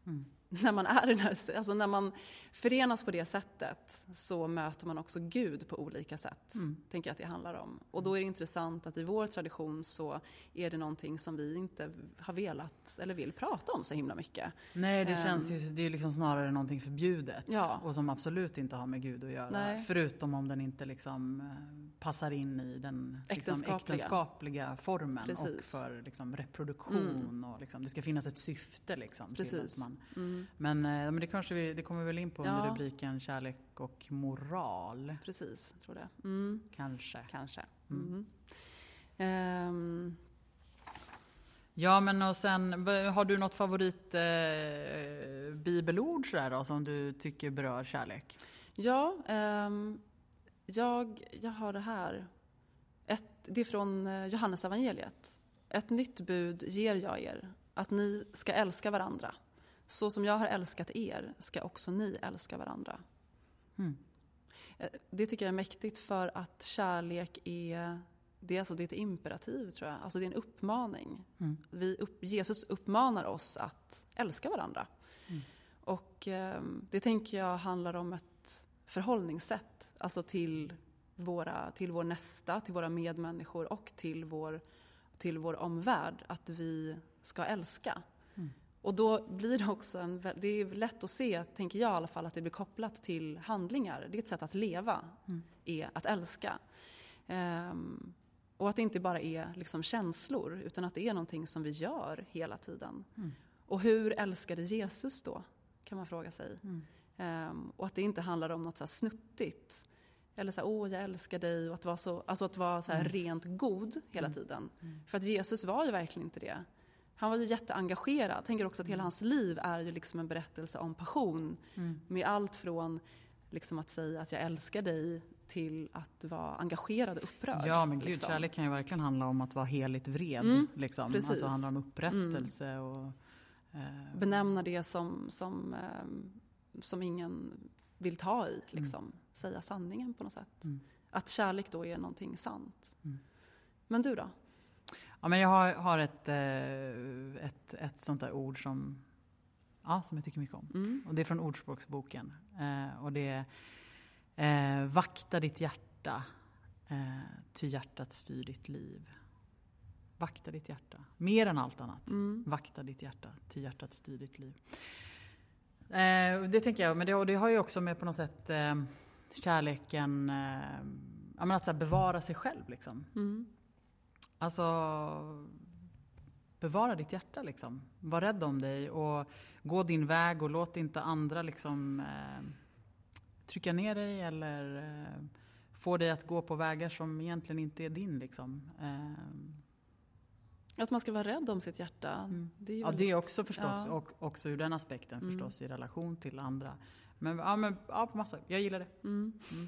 Speaker 1: Mm. (laughs)
Speaker 2: när man är den här, alltså när man förenas på det sättet så möter man också Gud på olika sätt.
Speaker 1: Mm.
Speaker 2: Tänker jag att det handlar om. Och då är det intressant att i vår tradition så är det någonting som vi inte har velat eller vill prata om så himla mycket.
Speaker 1: Nej, det
Speaker 2: Ehm.
Speaker 1: känns ju, det är liksom snarare någonting förbjudet.
Speaker 2: Ja.
Speaker 1: Och som absolut inte har med Gud att göra.
Speaker 2: Nej.
Speaker 1: Förutom om den inte liksom eh, passar in i den liksom,
Speaker 2: Äktenskapliga.
Speaker 1: äktenskapliga formen.
Speaker 2: Precis. Mm.
Speaker 1: Och för liksom, reproduktion. Och liksom, det ska finnas ett syfte liksom. Till
Speaker 2: Precis.
Speaker 1: att man,
Speaker 2: Mm,
Speaker 1: men, eh, men det kanske vi, det kommer väl in på under
Speaker 2: Ja.
Speaker 1: rubriken kärlek och moral.
Speaker 2: precis, tror det. Mm,
Speaker 1: Kanske.
Speaker 2: kanske.
Speaker 1: Mm.
Speaker 2: Mm. Ehm,
Speaker 1: Ja men och sen, har du något favorit eh, bibelord sådär då, som du tycker berör kärlek?
Speaker 2: Ja, ehm, jag, jag har det här. Ett, det är från eh, Johannes evangeliet. Ett nytt bud ger jag er, att ni ska älska varandra. Så som jag har älskat er ska också ni älska varandra.
Speaker 1: Mm.
Speaker 2: Eh, Det tycker jag är mäktigt för att kärlek är, det är, alltså, det är ett imperativ tror jag. Alltså det är en uppmaning.
Speaker 1: Mm.
Speaker 2: Vi upp, Jesus uppmanar oss att älska varandra.
Speaker 1: Mm.
Speaker 2: Och eh, det tänker jag handlar om ett förhållningssätt. Alltså till, våra, till vår nästa, till våra medmänniskor och till vår, till vår omvärld. Att vi ska älska. Och då blir det också en, det är lätt att se, tänker jag i alla fall, att det blir kopplat till handlingar. Det är ett sätt att leva,
Speaker 1: Mm.
Speaker 2: är att älska. Ehm, och att det inte bara är liksom känslor, utan att det är någonting som vi gör hela tiden.
Speaker 1: Mm.
Speaker 2: Och hur älskade Jesus då? Kan man fråga sig.
Speaker 1: Mm.
Speaker 2: Ehm, och att det inte handlar om något så snuttigt. Eller så här, åh jag älskar dig. Och att vara, så, alltså att vara så
Speaker 1: Mm.
Speaker 2: rent god hela
Speaker 1: Mm.
Speaker 2: tiden.
Speaker 1: Mm.
Speaker 2: För att Jesus var ju verkligen inte det. Han var ju jätteengagerad. Jag tänker också att
Speaker 1: Mm.
Speaker 2: hela hans liv är ju liksom en berättelse om passion.
Speaker 1: Mm.
Speaker 2: Med allt från liksom att säga att jag älskar dig till att vara engagerad och upprörd.
Speaker 1: Ja men gud,
Speaker 2: liksom.
Speaker 1: kärlek kan ju verkligen handla om att vara heligt vred.
Speaker 2: Mm,
Speaker 1: liksom.
Speaker 2: precis.
Speaker 1: Alltså handla om upprättelse och... eh,
Speaker 2: Benämna det som, som, ehm, som ingen vill ta i. Liksom. Säga sanningen på något sätt.
Speaker 1: Mm.
Speaker 2: Att kärlek då är någonting sant.
Speaker 1: Mm.
Speaker 2: Men du då?
Speaker 1: Ja, men jag har, har ett, eh, ett, ett sånt där ord som, ja, som jag tycker mycket om.
Speaker 2: Mm.
Speaker 1: Och det är från Ordspråksboken. Eh, och det är eh, Vakta ditt hjärta, eh, ty hjärtat styr ditt liv. Vakta ditt hjärta, mer än allt annat.
Speaker 2: Mm.
Speaker 1: Vakta ditt hjärta, ty hjärtat styr ditt liv. Eh, det tänker jag, men det, och det har ju också med på något sätt eh, kärleken, eh, att så bevara sig själv liksom.
Speaker 2: Mm.
Speaker 1: Alltså, bevara ditt hjärta liksom. Var rädd om dig och gå din väg och låt inte andra liksom eh, trycka ner dig eller eh, få dig att gå på vägar som egentligen inte är din liksom. Eh,
Speaker 2: Att man ska vara rädd om sitt hjärta.
Speaker 1: Mm.
Speaker 2: Det är
Speaker 1: ja, det är också förstås,
Speaker 2: ja.
Speaker 1: och också ur den aspekten
Speaker 2: Mm.
Speaker 1: förstås i relation till andra. Men ja, men, ja på massa, jag gillar det.
Speaker 2: Mm.
Speaker 1: Mm.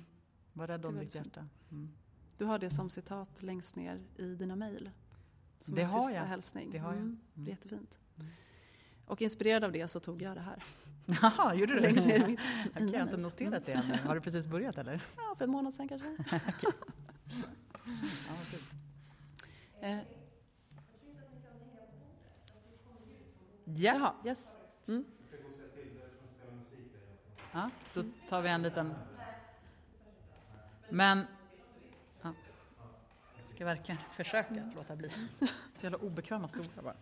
Speaker 1: Var rädd om ditt hjärta. Mm.
Speaker 2: Du har det som citat längst ner i dina mejl. Som
Speaker 1: Det
Speaker 2: en
Speaker 1: har
Speaker 2: sista
Speaker 1: jag.
Speaker 2: hälsning.
Speaker 1: Det har jag.
Speaker 2: Mm. Det
Speaker 1: Mm.
Speaker 2: är jättefint.
Speaker 1: Mm.
Speaker 2: Och inspirerad av det så tog jag det här.
Speaker 1: Jaha, gjorde du det?
Speaker 2: Längst ner i mitt (laughs)
Speaker 1: Jag kan
Speaker 2: e-mail.
Speaker 1: inte noterat det ännu. Har du precis börjat eller? (laughs)
Speaker 2: Ja, för en månad sedan kanske. (laughs)
Speaker 1: Ja, vad kul.
Speaker 2: Eh,
Speaker 1: Ja.
Speaker 2: jaha, yes. Mm.
Speaker 1: Ja, då tar vi en liten... Men... Ska verkligen försöka att låta bli. (laughs) Så jävla obekväma stolar bara.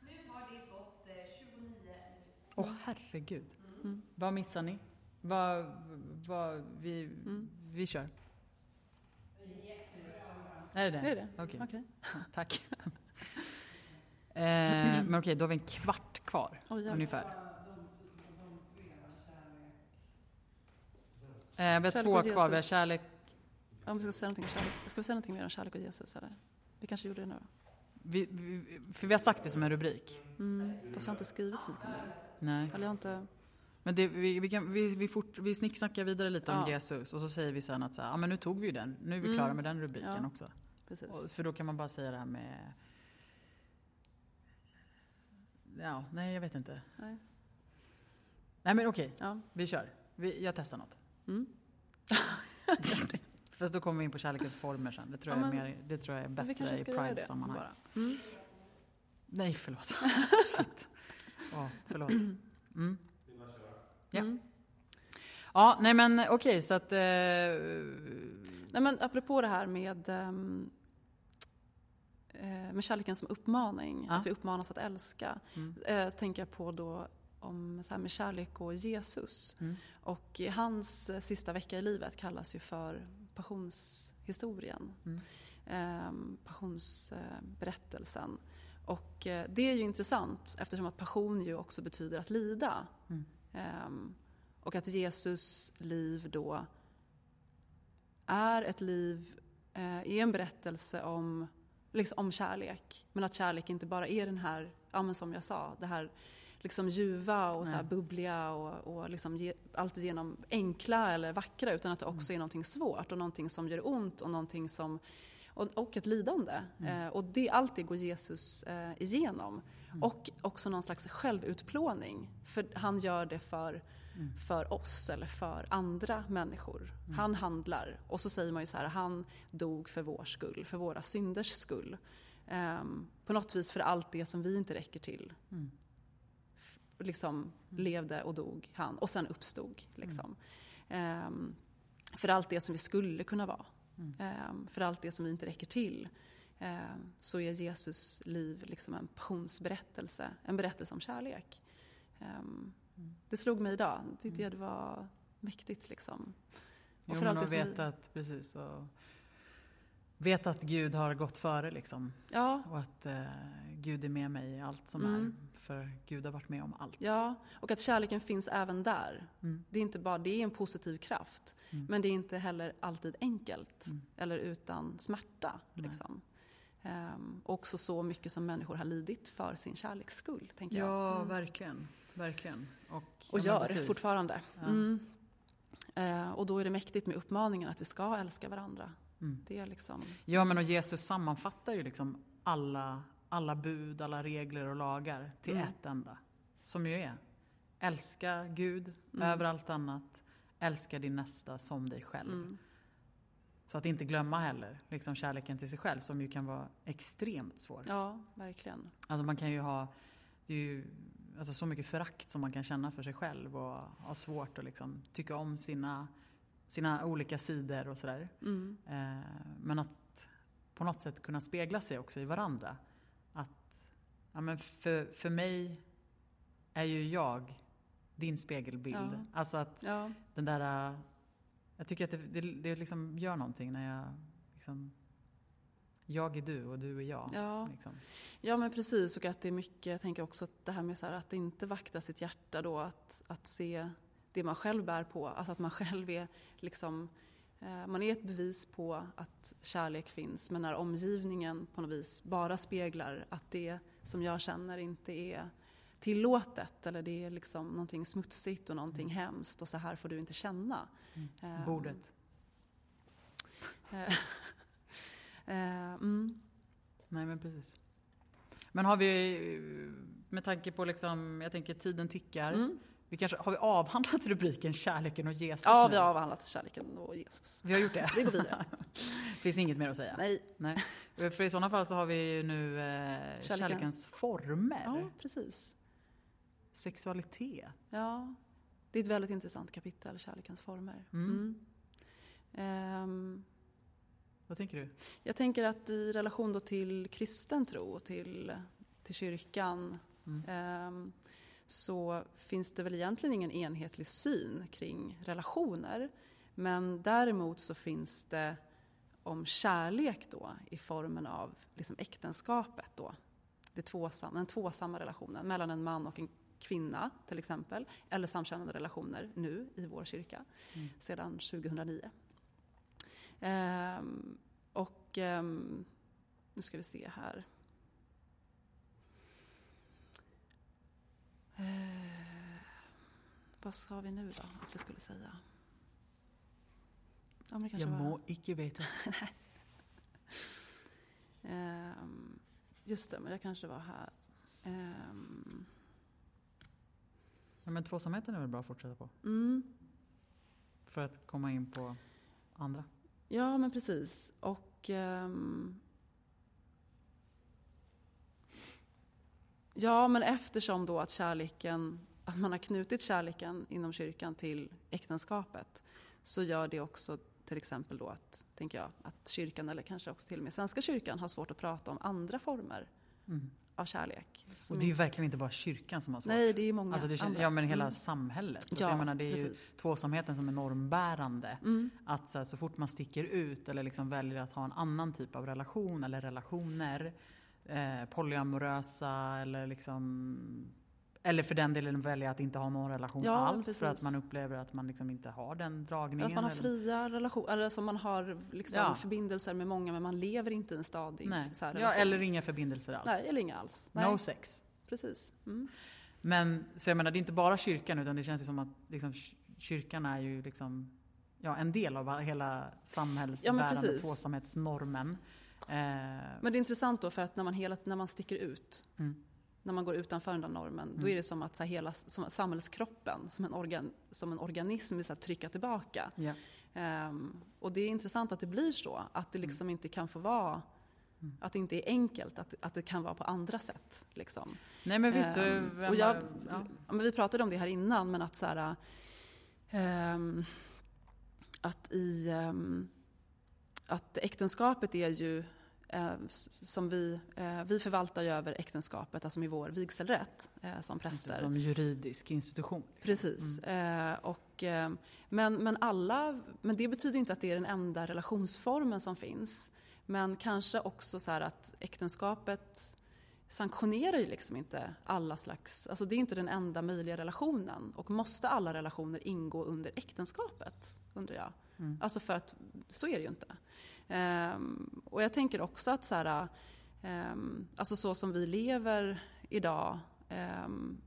Speaker 3: Nu har det gått eh, 29 minuter.
Speaker 1: Åh herregud.
Speaker 2: Mm.
Speaker 1: Vad missar ni? Vad... vad vi,
Speaker 2: Mm.
Speaker 1: vi kör. Är det det?
Speaker 2: Är det
Speaker 1: Okej,
Speaker 2: Okej.
Speaker 1: tack. (laughs) eh, men okej, då har vi en kvart kvar
Speaker 2: jävlar.
Speaker 1: ungefär. vi har två kvar. Vi har kärlek.
Speaker 2: Om vi ska säga någonting om kärlek. Ska vi säga någonting mer om kärlek och Jesus eller? Vi kanske gjorde det nu.
Speaker 1: Vi, vi, för vi har sagt det som en rubrik.
Speaker 2: Mm. Fast jag har inte skrivit så mycket om det.
Speaker 1: Nej.
Speaker 2: Eller jag har inte...
Speaker 1: Men det, vi, vi, kan, vi, vi, fort, vi snicksnackar vidare lite om
Speaker 2: Ja.
Speaker 1: Jesus och så säger vi sen att så här, ja, men nu tog vi ju den. Nu är vi
Speaker 2: Mm.
Speaker 1: klara med den rubriken
Speaker 2: Ja.
Speaker 1: också.
Speaker 2: Precis.
Speaker 1: Och, för då kan man bara säga det här med... Ja, nej jag vet inte.
Speaker 2: Nej.
Speaker 1: Nej men okej,
Speaker 2: Ja.
Speaker 1: vi kör. Vi, jag testar något.
Speaker 2: Mm. (laughs) (laughs)
Speaker 1: Fast då kommer vi in på kärlekens former sen. Det tror,
Speaker 2: Ja,
Speaker 1: jag, är mer, det tror jag är bättre i Pride-sammanhang.
Speaker 2: Mm.
Speaker 1: Nej, förlåt. (laughs) Shit. Ja, förlåt. Mm. Ja.
Speaker 2: Mm.
Speaker 1: Ja, nej men okej, så att... Eh,
Speaker 2: Nej men apropå det här med, ehm, eh, med kärleken som uppmaning,
Speaker 1: Ja.
Speaker 2: att vi uppmanas att älska.
Speaker 1: Mm.
Speaker 2: Eh, så tänker jag på då om så här med kärlek och Jesus.
Speaker 1: Mm.
Speaker 2: Och hans sista vecka i livet kallas ju för passionshistorien.
Speaker 1: Mm.
Speaker 2: Ehm, passionsberättelsen. Och eh, det är ju intressant eftersom att passion ju också betyder att lida.
Speaker 1: Mm.
Speaker 2: Ehm, och att Jesus liv då är ett liv, eh, är en berättelse om, liksom, om kärlek. Men att kärlek inte bara är den här, ja men som jag sa, det här liksom ljuva och så
Speaker 1: Nej.
Speaker 2: bubbliga och, och liksom ge, alltigenom enkla eller vackra utan att det också är någonting svårt och någonting som gör ont och någonting som och, och ett lidande. Eh, och det, allt det går Jesus eh, igenom. Och också någon slags självutplåning. För han gör det för, för oss eller för andra människor. Han handlar. Och så säger man ju så här, han dog för vår skull, för våra synders skull. Ehm, på något vis för allt det som vi inte räcker till.
Speaker 1: Mm.
Speaker 2: Liksom levde och dog han och sen uppstod. Liksom. Ehm, för allt det som vi skulle kunna vara. Ehm, för allt det som vi inte räcker till. Ehm, så är Jesus liv liksom en passionsberättelse, en berättelse om kärlek. Det slog mig idag, det tyckte jag det var mäktigt liksom.
Speaker 1: Jo,
Speaker 2: för
Speaker 1: men
Speaker 2: allt
Speaker 1: att
Speaker 2: det som vi-
Speaker 1: veta att, precis, och veta att Gud har gått före liksom.
Speaker 2: Ja,
Speaker 1: Och att eh, Gud är med mig i allt som
Speaker 2: Mm.
Speaker 1: är. För Gud har varit med om allt.
Speaker 2: ja, och att kärleken finns även där.
Speaker 1: Mm.
Speaker 2: Det är inte bara, det är en positiv kraft.
Speaker 1: Mm.
Speaker 2: Men det är inte heller alltid enkelt.
Speaker 1: Mm.
Speaker 2: Eller utan smärta. Liksom. Ehm, också så mycket som människor har lidit för sin kärleks skull, tänker jag.
Speaker 1: Ja,
Speaker 2: Mm.
Speaker 1: verkligen. Verkligen. Och,
Speaker 2: Och gör
Speaker 1: precis.
Speaker 2: fortfarande.
Speaker 1: Ja.
Speaker 2: Mm. Eh, och då är det mäktigt med uppmaningen att vi ska älska varandra.
Speaker 1: Mm.
Speaker 2: Det är liksom...
Speaker 1: Ja, men och Jesus sammanfattar ju liksom alla, alla bud, alla regler och lagar till
Speaker 2: Mm.
Speaker 1: ett enda. Som ju är älska Gud
Speaker 2: Mm.
Speaker 1: över allt annat. Älska din nästa som dig själv.
Speaker 2: Mm.
Speaker 1: Så att inte glömma heller liksom kärleken till sig själv som ju kan vara extremt svår.
Speaker 2: Ja, verkligen.
Speaker 1: Alltså man kan ju ha det är ju, alltså så mycket förakt som man kan känna för sig själv och ha svårt att liksom tycka om sina, sina olika sidor och sådär.
Speaker 2: Mm.
Speaker 1: Eh, men att på något sätt kunna spegla sig också i varandra. Ja, men för, för mig är ju jag din spegelbild.
Speaker 2: Ja.
Speaker 1: Alltså att
Speaker 2: Ja,
Speaker 1: den där... eh, Jag tycker att det, det, det liksom gör någonting när jag liksom... Jag är du och du är jag.
Speaker 2: ja.
Speaker 1: Liksom.
Speaker 2: ja, men precis. Och att det är mycket, jag tänker också att det här med så här, att inte vakta sitt hjärta då, att, att se det man själv bär på. Alltså att man (laughs) själv är liksom, eh, man är ett bevis på att kärlek finns, men när omgivningen på något vis bara speglar att det som jag känner inte är tillåtet eller det är liksom någonting smutsigt och någonting hemskt och så här får du inte känna.
Speaker 1: Mm.
Speaker 2: Eh,
Speaker 1: Bordet. (laughs)
Speaker 2: eh, eh, mm.
Speaker 1: Nej men precis. Men har vi, med tanke på liksom, jag tänker tiden tickar.
Speaker 2: Mm.
Speaker 1: Vi kanske, har vi avhandlat rubriken Kärleken och Jesus
Speaker 2: Ja,
Speaker 1: nu?
Speaker 2: vi har avhandlat kärleken och Jesus.
Speaker 1: Vi har gjort det?
Speaker 2: Vi går vidare. (laughs)
Speaker 1: finns inget mer att säga?
Speaker 2: Nej.
Speaker 1: Nej. För i sådana fall så har vi nu eh, kärlekens former.
Speaker 2: Ja, precis.
Speaker 1: Sexualitet.
Speaker 2: Ja, det är ett väldigt intressant kapitel, kärlekens former.
Speaker 1: Mm.
Speaker 2: Ehm,
Speaker 1: Vad tänker du?
Speaker 2: jag tänker att i relation till kristen tro och till, till kyrkan
Speaker 1: Mm.
Speaker 2: ehm, så finns det väl egentligen ingen enhetlig syn kring relationer. Men däremot så finns det om kärlek då i formen av liksom äktenskapet då. Det tvåsamma, den tvåsamma relationen mellan en man och en kvinna till exempel, eller samkönade relationer nu i vår kyrka
Speaker 1: Mm.
Speaker 2: sedan 2009. Ehm, och ehm, nu ska vi se här. Eh, vad sa vi nu då att vi skulle säga? Ja, men det
Speaker 1: Jag
Speaker 2: var-
Speaker 1: må icke veta. (laughs)
Speaker 2: Ehm, just det, men jag kanske var här. Ehm,
Speaker 1: Ja, men tvåsamheten är väl bra att fortsätta på?
Speaker 2: mm,
Speaker 1: För att komma in på andra.
Speaker 2: ja, men precis. Och... ehm, ja, men eftersom då att kärleken, att man har knutit kärleken inom kyrkan till äktenskapet så gör det också till exempel då att, tänker jag, att kyrkan eller kanske också till och med Svenska kyrkan har svårt att prata om andra former
Speaker 1: Mm.
Speaker 2: av kärlek.
Speaker 1: Och det är ju verkligen inte bara kyrkan som har svårt.
Speaker 2: Nej, det är många
Speaker 1: Alltså det, känns-
Speaker 2: andra.
Speaker 1: ja men hela
Speaker 2: Mm.
Speaker 1: samhället.
Speaker 2: Ja,
Speaker 1: Ja, jag menar, det är
Speaker 2: precis.
Speaker 1: ju tvåsamheten som är normbärande.
Speaker 2: Mm.
Speaker 1: Att så, här, så fort man sticker ut eller liksom väljer att ha en annan typ av relation eller relationer, eh, polyamorösa eller liksom eller för den delen välja att inte ha någon relation
Speaker 2: Ja,
Speaker 1: alls för
Speaker 2: precis.
Speaker 1: att man upplever att man liksom inte har den
Speaker 2: Eller
Speaker 1: dragningen.
Speaker 2: att man har
Speaker 1: eller-
Speaker 2: fria relationer, eller som man har liksom
Speaker 1: Ja.
Speaker 2: förbindelser med många men man lever inte i en stadig
Speaker 1: Nej.
Speaker 2: så här,
Speaker 1: Ja, eller inga förbindelser alls.
Speaker 2: Nej, eller inga alls. Nej,
Speaker 1: No sex.
Speaker 2: precis. Mm.
Speaker 1: Men så jag menar, det är inte bara kyrkan utan det känns ju som att liksom, kyr- kyrkan är ju liksom ja, en del av hela samhällsbärande
Speaker 2: precis.
Speaker 1: tvåsamhetsnormen. Eh,
Speaker 2: Men det är intressant då för att när man, hela, när man sticker ut,
Speaker 1: Mm.
Speaker 2: när man går utanför den där normen, då
Speaker 1: Mm.
Speaker 2: är det som att så här, hela som samhällskroppen, som en, organ, som en organism, vill så här, trycka tillbaka.
Speaker 1: ja.
Speaker 2: Ehm, och det är intressant att det blir så, att det liksom inte kan få vara
Speaker 1: Mm.
Speaker 2: att det inte är enkelt, att, att det kan vara på andra sätt. Liksom.
Speaker 1: Nej men visst, vem
Speaker 2: och jag,
Speaker 1: har- ja.
Speaker 2: men vi pratade om det här innan, men att så här, ehm, att i ehm, att äktenskapet är ju eh, som vi, eh, vi förvaltar ju över äktenskapet, alltså med vår vigselrätt eh, som präster.
Speaker 1: Som juridisk institution.
Speaker 2: Precis. Eh, och, men, men, alla, men det betyder inte att det är den enda relationsformen som finns. Men kanske också så här att äktenskapet sanktionerar ju liksom inte alla slags, alltså det är inte den enda möjliga relationen. Och måste alla relationer ingå under äktenskapet, undrar jag.
Speaker 1: Mm.
Speaker 2: Alltså för att så är det ju inte. Ehm, och jag tänker också att så här, ehm, alltså så som vi lever idag, ehm,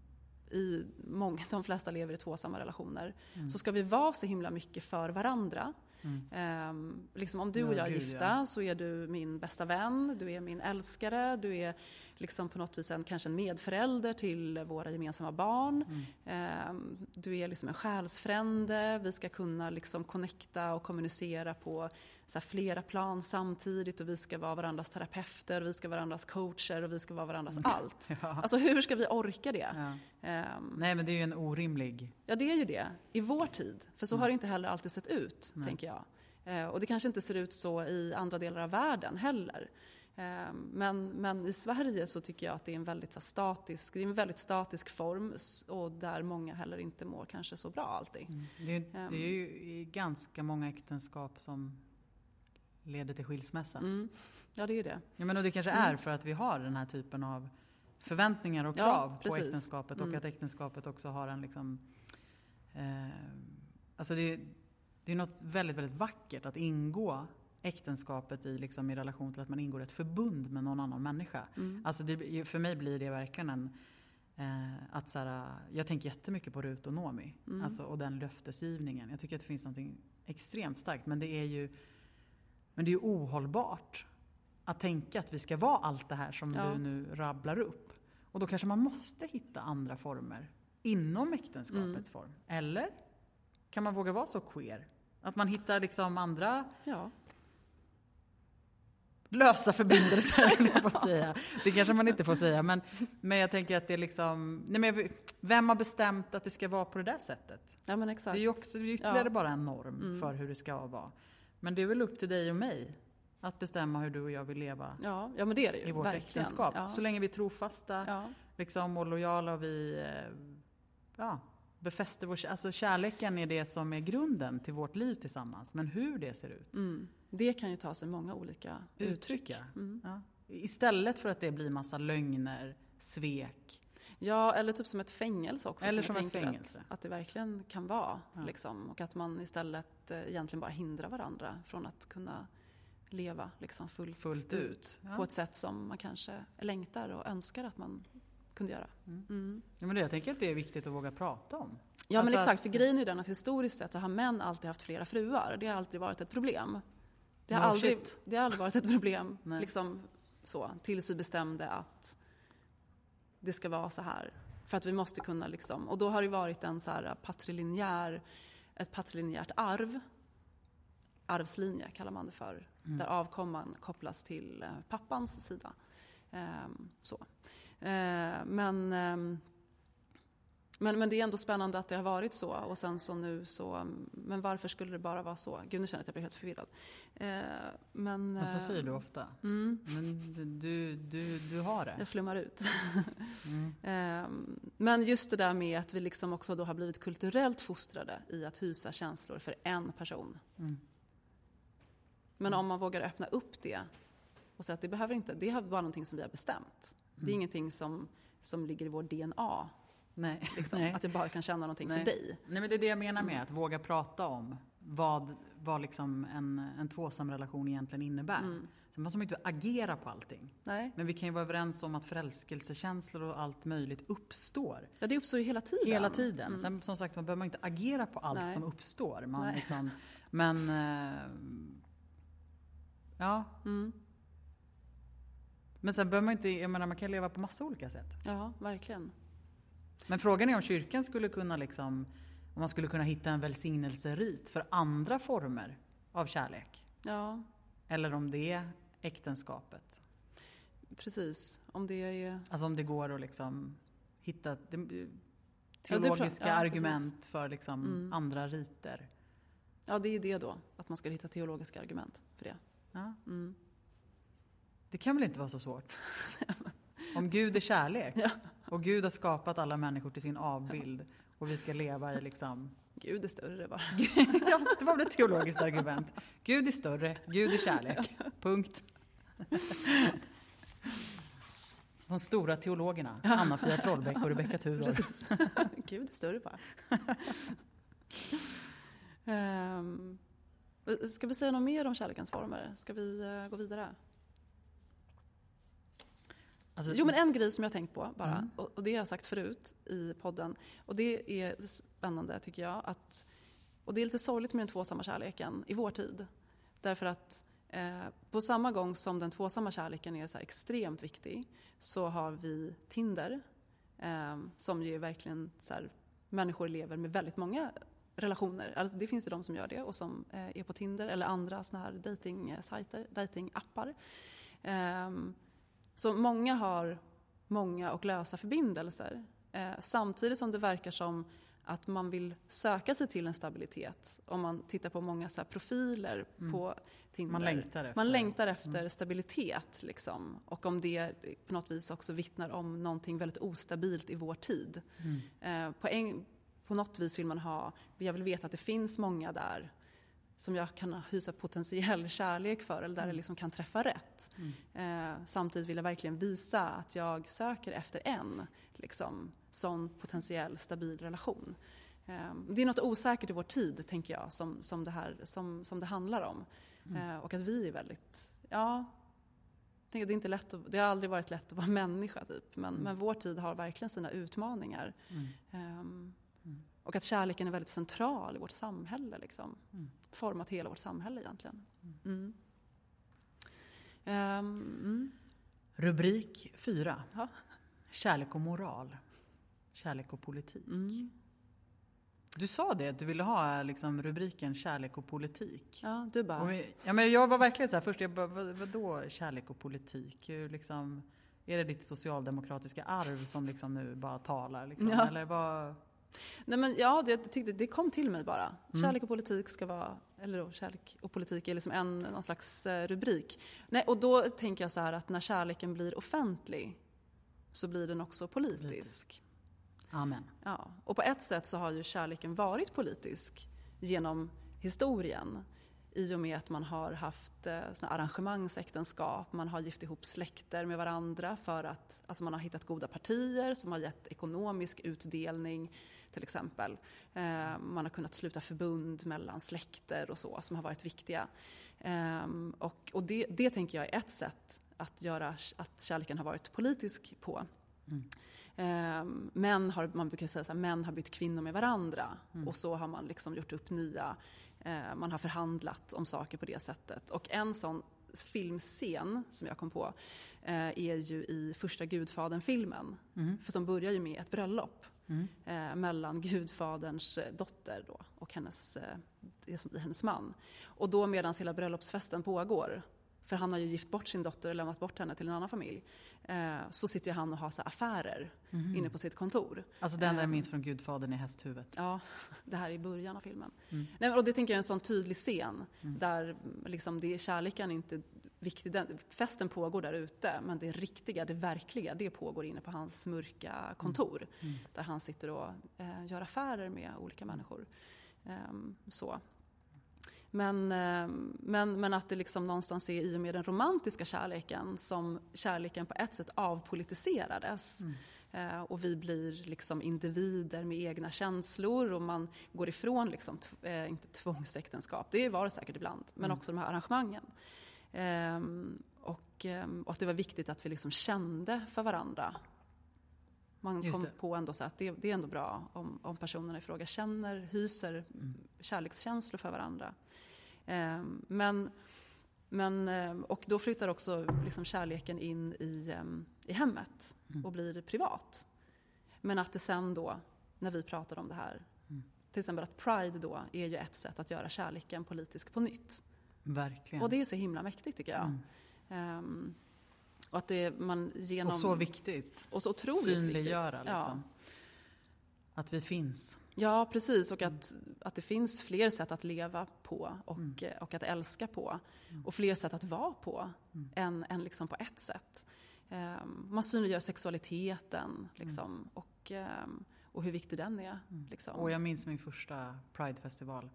Speaker 2: i många, de flesta lever i tvåsamma relationer,
Speaker 1: Mm.
Speaker 2: så ska vi vara så himla mycket för varandra.
Speaker 1: Mm.
Speaker 2: Ehm, liksom om du och jag är gifta så är du min bästa vän, du är min älskare, du är liksom på något vis en, kanske en medförälder till våra gemensamma barn.
Speaker 1: Mm.
Speaker 2: Ehm, du är liksom en själsfrände, vi ska kunna liksom connecta och kommunicera på så flera plan samtidigt och vi ska vara varandras terapeuter, vi ska vara varandras coacher och vi ska vara varandras allt. (laughs)
Speaker 1: Ja.
Speaker 2: Alltså hur ska vi orka det?
Speaker 1: Ja.
Speaker 2: Ehm,
Speaker 1: Nej men det är ju en orimlig...
Speaker 2: Ja, det är ju det. I vår tid. För så
Speaker 1: Mm.
Speaker 2: har det inte heller alltid sett ut,
Speaker 1: Nej.
Speaker 2: tänker jag. Eh, och det kanske inte ser ut så i andra delar av världen heller. Eh, men, men i Sverige så tycker jag att det är en väldigt så statisk, det är en väldigt statisk form och där många heller inte mår kanske så bra alltid.
Speaker 1: Mm. Det, är- det är ju i ganska många äktenskap som leder till skilsmässa.
Speaker 2: Mm. Ja, det är det.
Speaker 1: Ja, men och det kanske
Speaker 2: Mm.
Speaker 1: är för att vi har den här typen av förväntningar och
Speaker 2: Ja,
Speaker 1: krav på
Speaker 2: precis.
Speaker 1: äktenskapet
Speaker 2: Mm.
Speaker 1: och att äktenskapet också har en liksom... Eh, alltså det, det är något väldigt, väldigt vackert att ingå äktenskapet i, liksom, i relation till att man ingår ett förbund med någon annan människa.
Speaker 2: Mm.
Speaker 1: Alltså det, för mig blir det verkligen en... Eh, att så här, jag tänker jättemycket på Rut och Nomi.
Speaker 2: Mm.
Speaker 1: Alltså, och den löftesgivningen. Jag tycker att det finns något extremt starkt. Men det är ju men det är ju ohållbart att tänka att vi ska vara allt det här som
Speaker 2: Ja.
Speaker 1: du nu rabblar upp. Och då kanske man måste hitta andra former inom äktenskapets
Speaker 2: Mm.
Speaker 1: form. Eller? Kan man våga vara så queer? Att man hittar liksom andra
Speaker 2: Ja.
Speaker 1: Lösa förbindelser, (laughs) på att säga. Det kanske man inte får säga, men, men jag tänker att det är liksom... Nej men, vem har bestämt att det ska vara på det där sättet?
Speaker 2: ja, men exakt.
Speaker 1: Det är ju också det är ytterligare
Speaker 2: Ja.
Speaker 1: bara en norm
Speaker 2: Mm.
Speaker 1: för hur det ska vara. Men det är väl upp till dig och mig att bestämma hur du och jag vill leva
Speaker 2: Ja, ja, men det är det ju.
Speaker 1: i vårt
Speaker 2: verkligen.
Speaker 1: äktenskap.
Speaker 2: Ja.
Speaker 1: Så länge vi är trofasta
Speaker 2: Ja.
Speaker 1: liksom, och lojala och vi eh, ja, befäster vår... Alltså kärleken är det som är grunden till vårt liv tillsammans. Men hur det ser ut,
Speaker 2: Mm. Det kan ju ta sig många olika uttryck.
Speaker 1: uttrycka.
Speaker 2: Mm.
Speaker 1: Ja. Istället för att det blir massa lögner, svek,
Speaker 2: Ja, eller typ som ett fängelse också.
Speaker 1: Eller
Speaker 2: som,
Speaker 1: som ett fängelse.
Speaker 2: Att, att det verkligen kan vara.
Speaker 1: Ja.
Speaker 2: Liksom, och att man istället eh, egentligen bara hindrar varandra från att kunna leva liksom, fullt,
Speaker 1: Fullt ut. Ja.
Speaker 2: På ett sätt som man kanske längtar och önskar att man kunde göra.
Speaker 1: Mm.
Speaker 2: Mm.
Speaker 1: Ja, men jag tänker att det är viktigt att våga prata om.
Speaker 2: Ja
Speaker 1: Alltså
Speaker 2: men exakt,
Speaker 1: att-
Speaker 2: för grejen är ju den att historiskt sett så har män alltid haft flera fruar. Det har aldrig varit ett problem. Det har,
Speaker 1: No
Speaker 2: aldrig,
Speaker 1: shit.
Speaker 2: det har aldrig varit ett problem, (laughs)
Speaker 1: Nej.
Speaker 2: liksom så, tills vi bestämde att det ska vara så här. För att vi måste kunna liksom, och då har det varit en så här patrilinjär, ett patrilinjärt arv. Arvslinje kallar man det för.
Speaker 1: Mm.
Speaker 2: Där avkomman kopplas till eh, pappans sida. Ehm, så. Eh, men, ehm, men, men det är ändå spännande att det har varit så. Och sen så nu så, mm, men varför skulle det bara vara så? Gud, nu känner jag att jag blir helt förvirrad. Eh, men,
Speaker 1: Men så
Speaker 2: eh,
Speaker 1: säger du ofta.
Speaker 2: Mm,
Speaker 1: Men du, du, du har det.
Speaker 2: jag flummar ut. (laughs)
Speaker 1: Mm. (laughs)
Speaker 2: Ehm, Men just det där med att vi liksom också då har blivit kulturellt fostrade i att hysa känslor för en person.
Speaker 1: Mm.
Speaker 2: Men om man vågar öppna upp det och säga att det behöver inte, det är bara någonting som vi har bestämt. Det är
Speaker 1: Mm.
Speaker 2: ingenting som, som ligger i vår DNA,
Speaker 1: Nej. (laughs)
Speaker 2: liksom,
Speaker 1: Nej.
Speaker 2: att jag bara kan känna någonting
Speaker 1: Nej.
Speaker 2: för dig.
Speaker 1: Nej men det är det jag menar med
Speaker 2: Mm.
Speaker 1: att våga prata om vad, vad liksom en, en tvåsam relation egentligen innebär.
Speaker 2: Mm.
Speaker 1: Sen måste man inte agera på allting.
Speaker 2: Nej.
Speaker 1: Men vi kan ju vara överens om att förälskelsekänslor och allt möjligt uppstår.
Speaker 2: Ja, det uppstår ju hela tiden.
Speaker 1: Hela tiden.
Speaker 2: Mm.
Speaker 1: Sen som sagt, man behöver inte agera på allt
Speaker 2: Nej.
Speaker 1: som uppstår. Man
Speaker 2: Nej.
Speaker 1: liksom, men... Eh, ja.
Speaker 2: Mm.
Speaker 1: Men sen behöver man inte... Jag menar, man kan leva på massa olika sätt.
Speaker 2: Ja, verkligen.
Speaker 1: Men frågan är om kyrkan skulle kunna liksom... Om man skulle kunna hitta en välsignelserit för andra former av kärlek.
Speaker 2: Ja,
Speaker 1: Eller om det är äktenskapet.
Speaker 2: precis. Om det är...
Speaker 1: Alltså om det går att liksom hitta
Speaker 2: Ja,
Speaker 1: teologiska
Speaker 2: pratar- ja,
Speaker 1: argument för liksom
Speaker 2: Mm.
Speaker 1: andra riter.
Speaker 2: Ja, det är det då. Att man ska hitta teologiska argument för det.
Speaker 1: Ja.
Speaker 2: Mm.
Speaker 1: Det kan väl inte vara så svårt? (laughs) Om Gud är kärlek
Speaker 2: Ja.
Speaker 1: Och Gud har skapat alla människor till sin avbild och vi ska leva i liksom...
Speaker 2: Gud är större bara. (laughs)
Speaker 1: Ja, det var väl ett teologiskt argument. Gud är större, Gud är kärlek. Punkt. De stora teologerna, Anna-Fia Trollbäck och Rebecka Tudor. (laughs)
Speaker 2: Gud är större bara. (laughs) Ehm, ska vi säga något mer om kärlekens former? Ska vi eh, gå vidare?
Speaker 1: Alltså,
Speaker 2: Jo, men en grej som jag har tänkt på bara,
Speaker 1: Mm.
Speaker 2: och, och det har jag sagt förut i podden, och det är spännande tycker jag, att, och det är lite sorgligt med den tvåsamma kärleken i vår tid. Därför att eh, på samma gång som den tvåsamma kärleken är så extremt viktig, så har vi Tinder, eh, som ju verkligen så här, människor lever med väldigt många relationer. Alltså det finns ju de som gör det och som eh, är på Tinder eller andra såna här dating-sajter, dating-appar. Ehm, så många har många och lösa förbindelser. Eh, samtidigt som det verkar som att man vill söka sig till en stabilitet. Om man tittar på många så profiler
Speaker 1: Mm.
Speaker 2: på Tinder.
Speaker 1: man längtar efter.
Speaker 2: Man längtar efter
Speaker 1: Mm.
Speaker 2: stabilitet. Liksom. Och om det på något vis också vittnar om någonting väldigt ostabilt i vår tid.
Speaker 1: Mm.
Speaker 2: Eh, på, en, på något vis vill man ha, jag vill veta att det finns många där som jag kan hysa potentiell kärlek för eller där
Speaker 1: Mm.
Speaker 2: det liksom kan träffa rätt.
Speaker 1: Mm.
Speaker 2: Eh, samtidigt vill jag verkligen visa att jag söker efter en liksom, sån potentiell stabil relation. Eh, det är något osäkert i vår tid, tänker jag, som, som, det, här, som, som det handlar om.
Speaker 1: Mm.
Speaker 2: Eh, och att vi är väldigt, ja, det, är inte lätt att, det har aldrig varit lätt att vara (laughs) människa, typ. men,
Speaker 1: Mm.
Speaker 2: men vår tid har verkligen sina utmaningar.
Speaker 1: Mm.
Speaker 2: Ehm,
Speaker 1: Mm.
Speaker 2: Och att kärleken är väldigt central i vårt samhälle. Liksom.
Speaker 1: Mm.
Speaker 2: Format hela vårt samhälle egentligen. Mm. Ehm, mm.
Speaker 1: Rubrik 4.
Speaker 2: Ja.
Speaker 1: Kärlek och moral. Kärlek och politik.
Speaker 2: Mm.
Speaker 1: Du sa det, att du ville ha liksom, rubriken kärlek och politik.
Speaker 2: Ja, du bara,
Speaker 1: vi- ja, men jag var verkligen så här, först jag bara, vad, vadå kärlek och politik? Hur, liksom, är det ditt socialdemokratiska arv som liksom nu bara talar? Liksom?
Speaker 2: Ja.
Speaker 1: Eller vad?
Speaker 2: Nej men ja, det, jag tyckte, det kom till mig bara.
Speaker 1: Mm.
Speaker 2: Kärlek och politik ska vara, eller då, kärlek och politik är liksom en, någon slags eh, rubrik. Nej, och då tänker jag så här att när kärleken blir offentlig så blir den också politisk.
Speaker 1: Politisk. Amen.
Speaker 2: Ja. Och på ett sätt så har ju kärleken varit politisk genom historien. i och med att man har haft eh, såna arrangemangsäktenskap, man har gift ihop släkter med varandra för att alltså man har hittat goda partier som har gett ekonomisk utdelning till exempel. Eh, man har kunnat sluta förbund mellan släkter och så som har varit viktiga. Eh, och och det, det tänker jag är ett sätt att göra att kärleken har varit politisk på.
Speaker 1: Mm.
Speaker 2: Eh, män har, man brukar säga att män har bytt kvinnor med varandra
Speaker 1: Mm.
Speaker 2: och så har man liksom gjort upp nya, eh, man har förhandlat om saker på det sättet. Och en sån filmscen som jag kom på eh, är ju i första Gudfadern-filmen.
Speaker 1: Mm.
Speaker 2: För som börjar ju med ett bröllop
Speaker 1: Mm.
Speaker 2: eh, mellan Gudfaderns eh, dotter då och hennes, eh, det som blir hennes man. Och då medan hela bröllopsfesten pågår, för han har ju gift bort sin dotter och lämnat bort henne till en annan familj, eh, så sitter ju han och har så affärer
Speaker 1: Mhm.
Speaker 2: inne på sitt kontor.
Speaker 1: Alltså den där jag
Speaker 2: Ehm.
Speaker 1: minns från Gudfadern är hästhuvudet.
Speaker 2: Ja, (laughs) det här är i början av filmen.
Speaker 1: Mm.
Speaker 2: Nej, och det tänker jag är en sån tydlig scen
Speaker 1: Mm.
Speaker 2: där mm, liksom det är kärleken inte viktig. Den, festen pågår där ute men det riktiga, det verkliga, det pågår inne på hans mörka kontor.
Speaker 1: Mm.
Speaker 2: Där han sitter och eh, gör affärer med olika människor. Ehm, så. Men, ehm, men, men att det liksom någonstans är i och med den romantiska kärleken som kärleken på ett sätt avpolitiserades.
Speaker 1: Mm.
Speaker 2: Eh, och vi blir liksom individer med egna känslor och man går ifrån, liksom, eh, inte tvångsäktenskap, det var det säkert ibland, men
Speaker 1: Mm.
Speaker 2: också de här arrangemangen. Ehm, och, ehm, och att det var viktigt att vi liksom kände för varandra. Man kom på ändå så att det, det är ändå bra om, om personerna i fråga känner, hyser
Speaker 1: Mm.
Speaker 2: kärlekskänslor för varandra. Ehm, men, men, och då flyttar också liksom kärleken in i, i hemmet
Speaker 1: Mm.
Speaker 2: och blir privat. Men att det sen då, när vi pratar om det här,
Speaker 1: Mm.
Speaker 2: till exempel att Pride då är ju ett sätt att göra kärleken politisk på nytt.
Speaker 1: Verkligen.
Speaker 2: Och det är så himla mäktigt tycker jag.
Speaker 1: Mm.
Speaker 2: Ehm, och att det man genom...
Speaker 1: Och så viktigt.
Speaker 2: och så otroligt
Speaker 1: Synliggöra
Speaker 2: viktigt.
Speaker 1: liksom. Att vi finns.
Speaker 2: Ja, ja, precis. Och att, att det finns fler sätt att leva på och,
Speaker 1: Mm.
Speaker 2: eh, och att älska på.
Speaker 1: Mm.
Speaker 2: Och fler sätt att vara på
Speaker 1: Mm.
Speaker 2: än, än liksom på ett sätt. Ehm, man synliggör sexualiteten liksom, och, ehm, och hur viktig den är.
Speaker 1: Mm.
Speaker 2: Liksom.
Speaker 1: Och jag minns min första Pride-festival.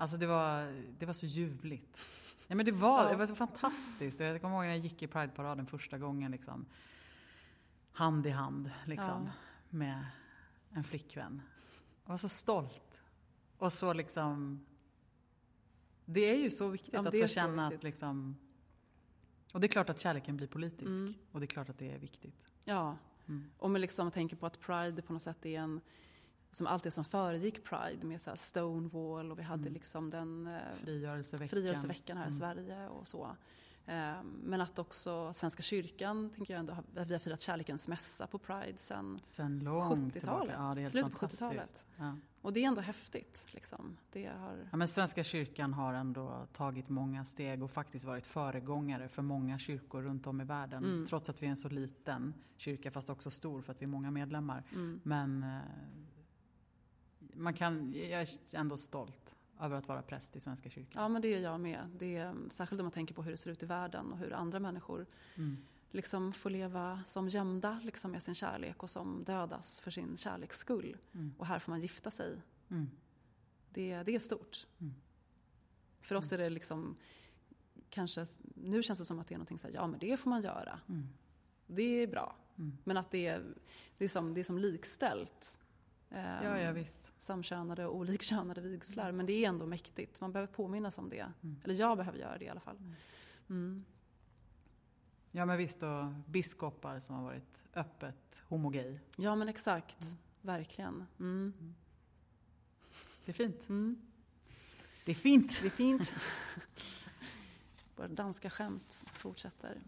Speaker 1: Alltså det var, det var så ljuvligt. Ja, men det, var,
Speaker 2: Ja.
Speaker 1: det var så fantastiskt. Jag kommer ihåg när jag gick i Pride-paraden första gången. Liksom, hand i hand liksom,
Speaker 2: Ja.
Speaker 1: med en flickvän. Jag var så stolt. Och så liksom... Det är ju så viktigt
Speaker 2: Ja,
Speaker 1: att få känna att liksom... Och det är klart att kärleken blir politisk.
Speaker 2: Mm.
Speaker 1: Och det är klart att det är viktigt.
Speaker 2: Ja,
Speaker 1: Mm.
Speaker 2: och med liksom tänker på att Pride på något sätt är en som allt det som föregick Pride med så Stonewall och vi hade
Speaker 1: Mm.
Speaker 2: liksom den eh,
Speaker 1: Frigörelseveckan.
Speaker 2: frigörelseveckan här i
Speaker 1: Mm.
Speaker 2: Sverige och så. Eh, Men att också Svenska kyrkan, tänker jag ändå, har- vi har firat kärlekens mässa på Pride sen
Speaker 1: Sen långt tillbaka.
Speaker 2: 70-talet.
Speaker 1: Ja,
Speaker 2: Slutet på
Speaker 1: fantastiskt.
Speaker 2: 70-talet.
Speaker 1: Ja.
Speaker 2: Och det är ändå häftigt. Liksom. Det har,
Speaker 1: Ja, men Svenska kyrkan har ändå tagit många steg och faktiskt varit föregångare för många kyrkor runt om i världen.
Speaker 2: Mm.
Speaker 1: Trots att vi är en så liten kyrka, fast också stor för att vi är många medlemmar.
Speaker 2: mm,
Speaker 1: Men eh, man kan, jag är ändå stolt över att vara präst i Svenska kyrkan.
Speaker 2: ja, men det är jag med. Det är, särskilt om man tänker på hur det ser ut i världen och hur andra människor
Speaker 1: Mm.
Speaker 2: liksom får leva som gömda liksom, med sin kärlek och som dödas för sin kärleks skull.
Speaker 1: Mm.
Speaker 2: Och här får man gifta sig.
Speaker 1: Mm.
Speaker 2: Det, det är stort.
Speaker 1: Mm.
Speaker 2: För oss är det liksom kanske, nu känns det som att det är någonting så här, ja men det får man göra.
Speaker 1: Mm.
Speaker 2: Det är bra.
Speaker 1: Mm.
Speaker 2: Men att det är, det är, som, det är som likställt. Ehm,
Speaker 1: Ja, ja, visst.
Speaker 2: Samkönade och olikkönade vigslar. Men det är ändå mäktigt. Man behöver påminnas om det.
Speaker 1: Mm.
Speaker 2: Eller jag behöver göra det i alla fall. Mm.
Speaker 1: Ja, men visst. Och biskopar som har varit öppet homogay.
Speaker 2: Ja men exakt.
Speaker 1: Mm.
Speaker 2: Verkligen. Mm.
Speaker 1: Det är fint.
Speaker 2: Mm.
Speaker 1: Det är fint!
Speaker 2: Det är fint. (laughs) Våra danska skämt fortsätter.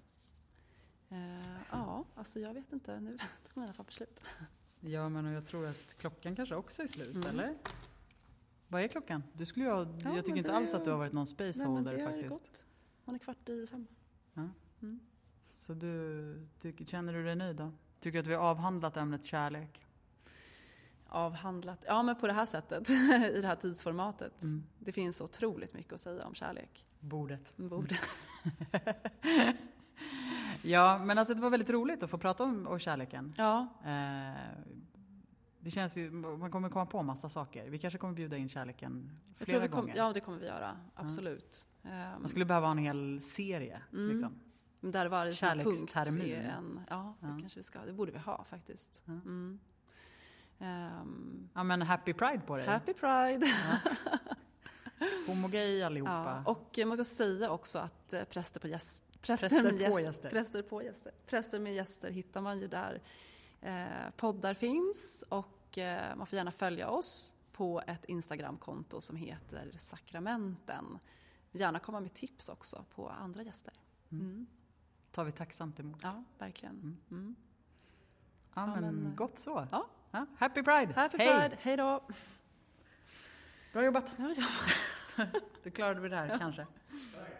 Speaker 2: Eh, ja, alltså jag vet inte. Nu tog mina papper slut.
Speaker 1: Ja, men och jag tror att klockan kanske också är slut,
Speaker 2: Mm.
Speaker 1: eller? Vad är klockan? Du skulle ju ha, jag
Speaker 2: men
Speaker 1: tycker inte alls att du har varit någon
Speaker 2: Nej, men
Speaker 1: spaceholder
Speaker 2: det
Speaker 1: faktiskt.
Speaker 2: gått. Hon är kvart i fem.
Speaker 1: Så du, tycker- känner du dig nöjd då? Tycker du att vi har avhandlat ämnet kärlek?
Speaker 2: Avhandlat. Ja, men på det här sättet. (laughs) I det här tidsformatet.
Speaker 1: Mm.
Speaker 2: Det finns otroligt mycket att säga om kärlek.
Speaker 1: Bordet.
Speaker 2: Borde. (laughs)
Speaker 1: Ja, men alltså det var väldigt roligt att få prata om, om kärleken.
Speaker 2: Ja,
Speaker 1: Eh, Det känns ju, man kommer komma på massa saker. Vi kanske kommer bjuda in kärleken flera
Speaker 2: kom,
Speaker 1: gånger.
Speaker 2: ja, det kommer vi göra. Absolut. Ehm,
Speaker 1: Man skulle behöva ha en hel serie.
Speaker 2: Mm.
Speaker 1: Liksom.
Speaker 2: Där varje punkt är en... Ja, det
Speaker 1: Ja.
Speaker 2: kanske vi ska. Det borde vi ha faktiskt.
Speaker 1: Ja.
Speaker 2: Mm. Ehm,
Speaker 1: Ja men happy pride på dig.
Speaker 2: happy Pride!
Speaker 1: Homogay allihopa.
Speaker 2: Ja, och man kan säga också att eh, präster på gäst, präster,
Speaker 1: Präster
Speaker 2: med
Speaker 1: på
Speaker 2: gäst,
Speaker 1: gäster.
Speaker 2: Präster på gäster. Präster med gäster hittar man ju där eh, poddar finns och eh, man får gärna följa oss på ett Instagramkonto som heter Sakramenten. Gärna komma med tips också på andra gäster. Mm.
Speaker 1: tar vi tacksamt emot.
Speaker 2: Ja, verkligen. Mm.
Speaker 1: Ja,
Speaker 2: Ja,
Speaker 1: men,
Speaker 2: men-
Speaker 1: gott så.
Speaker 2: Ja.
Speaker 1: Ja, happy pride!
Speaker 2: Happy
Speaker 1: Hej!
Speaker 2: Pride, hej då!
Speaker 1: Bra jobbat!
Speaker 2: Ja, ja. (laughs)
Speaker 1: Du klarade det här kanske. (laughs)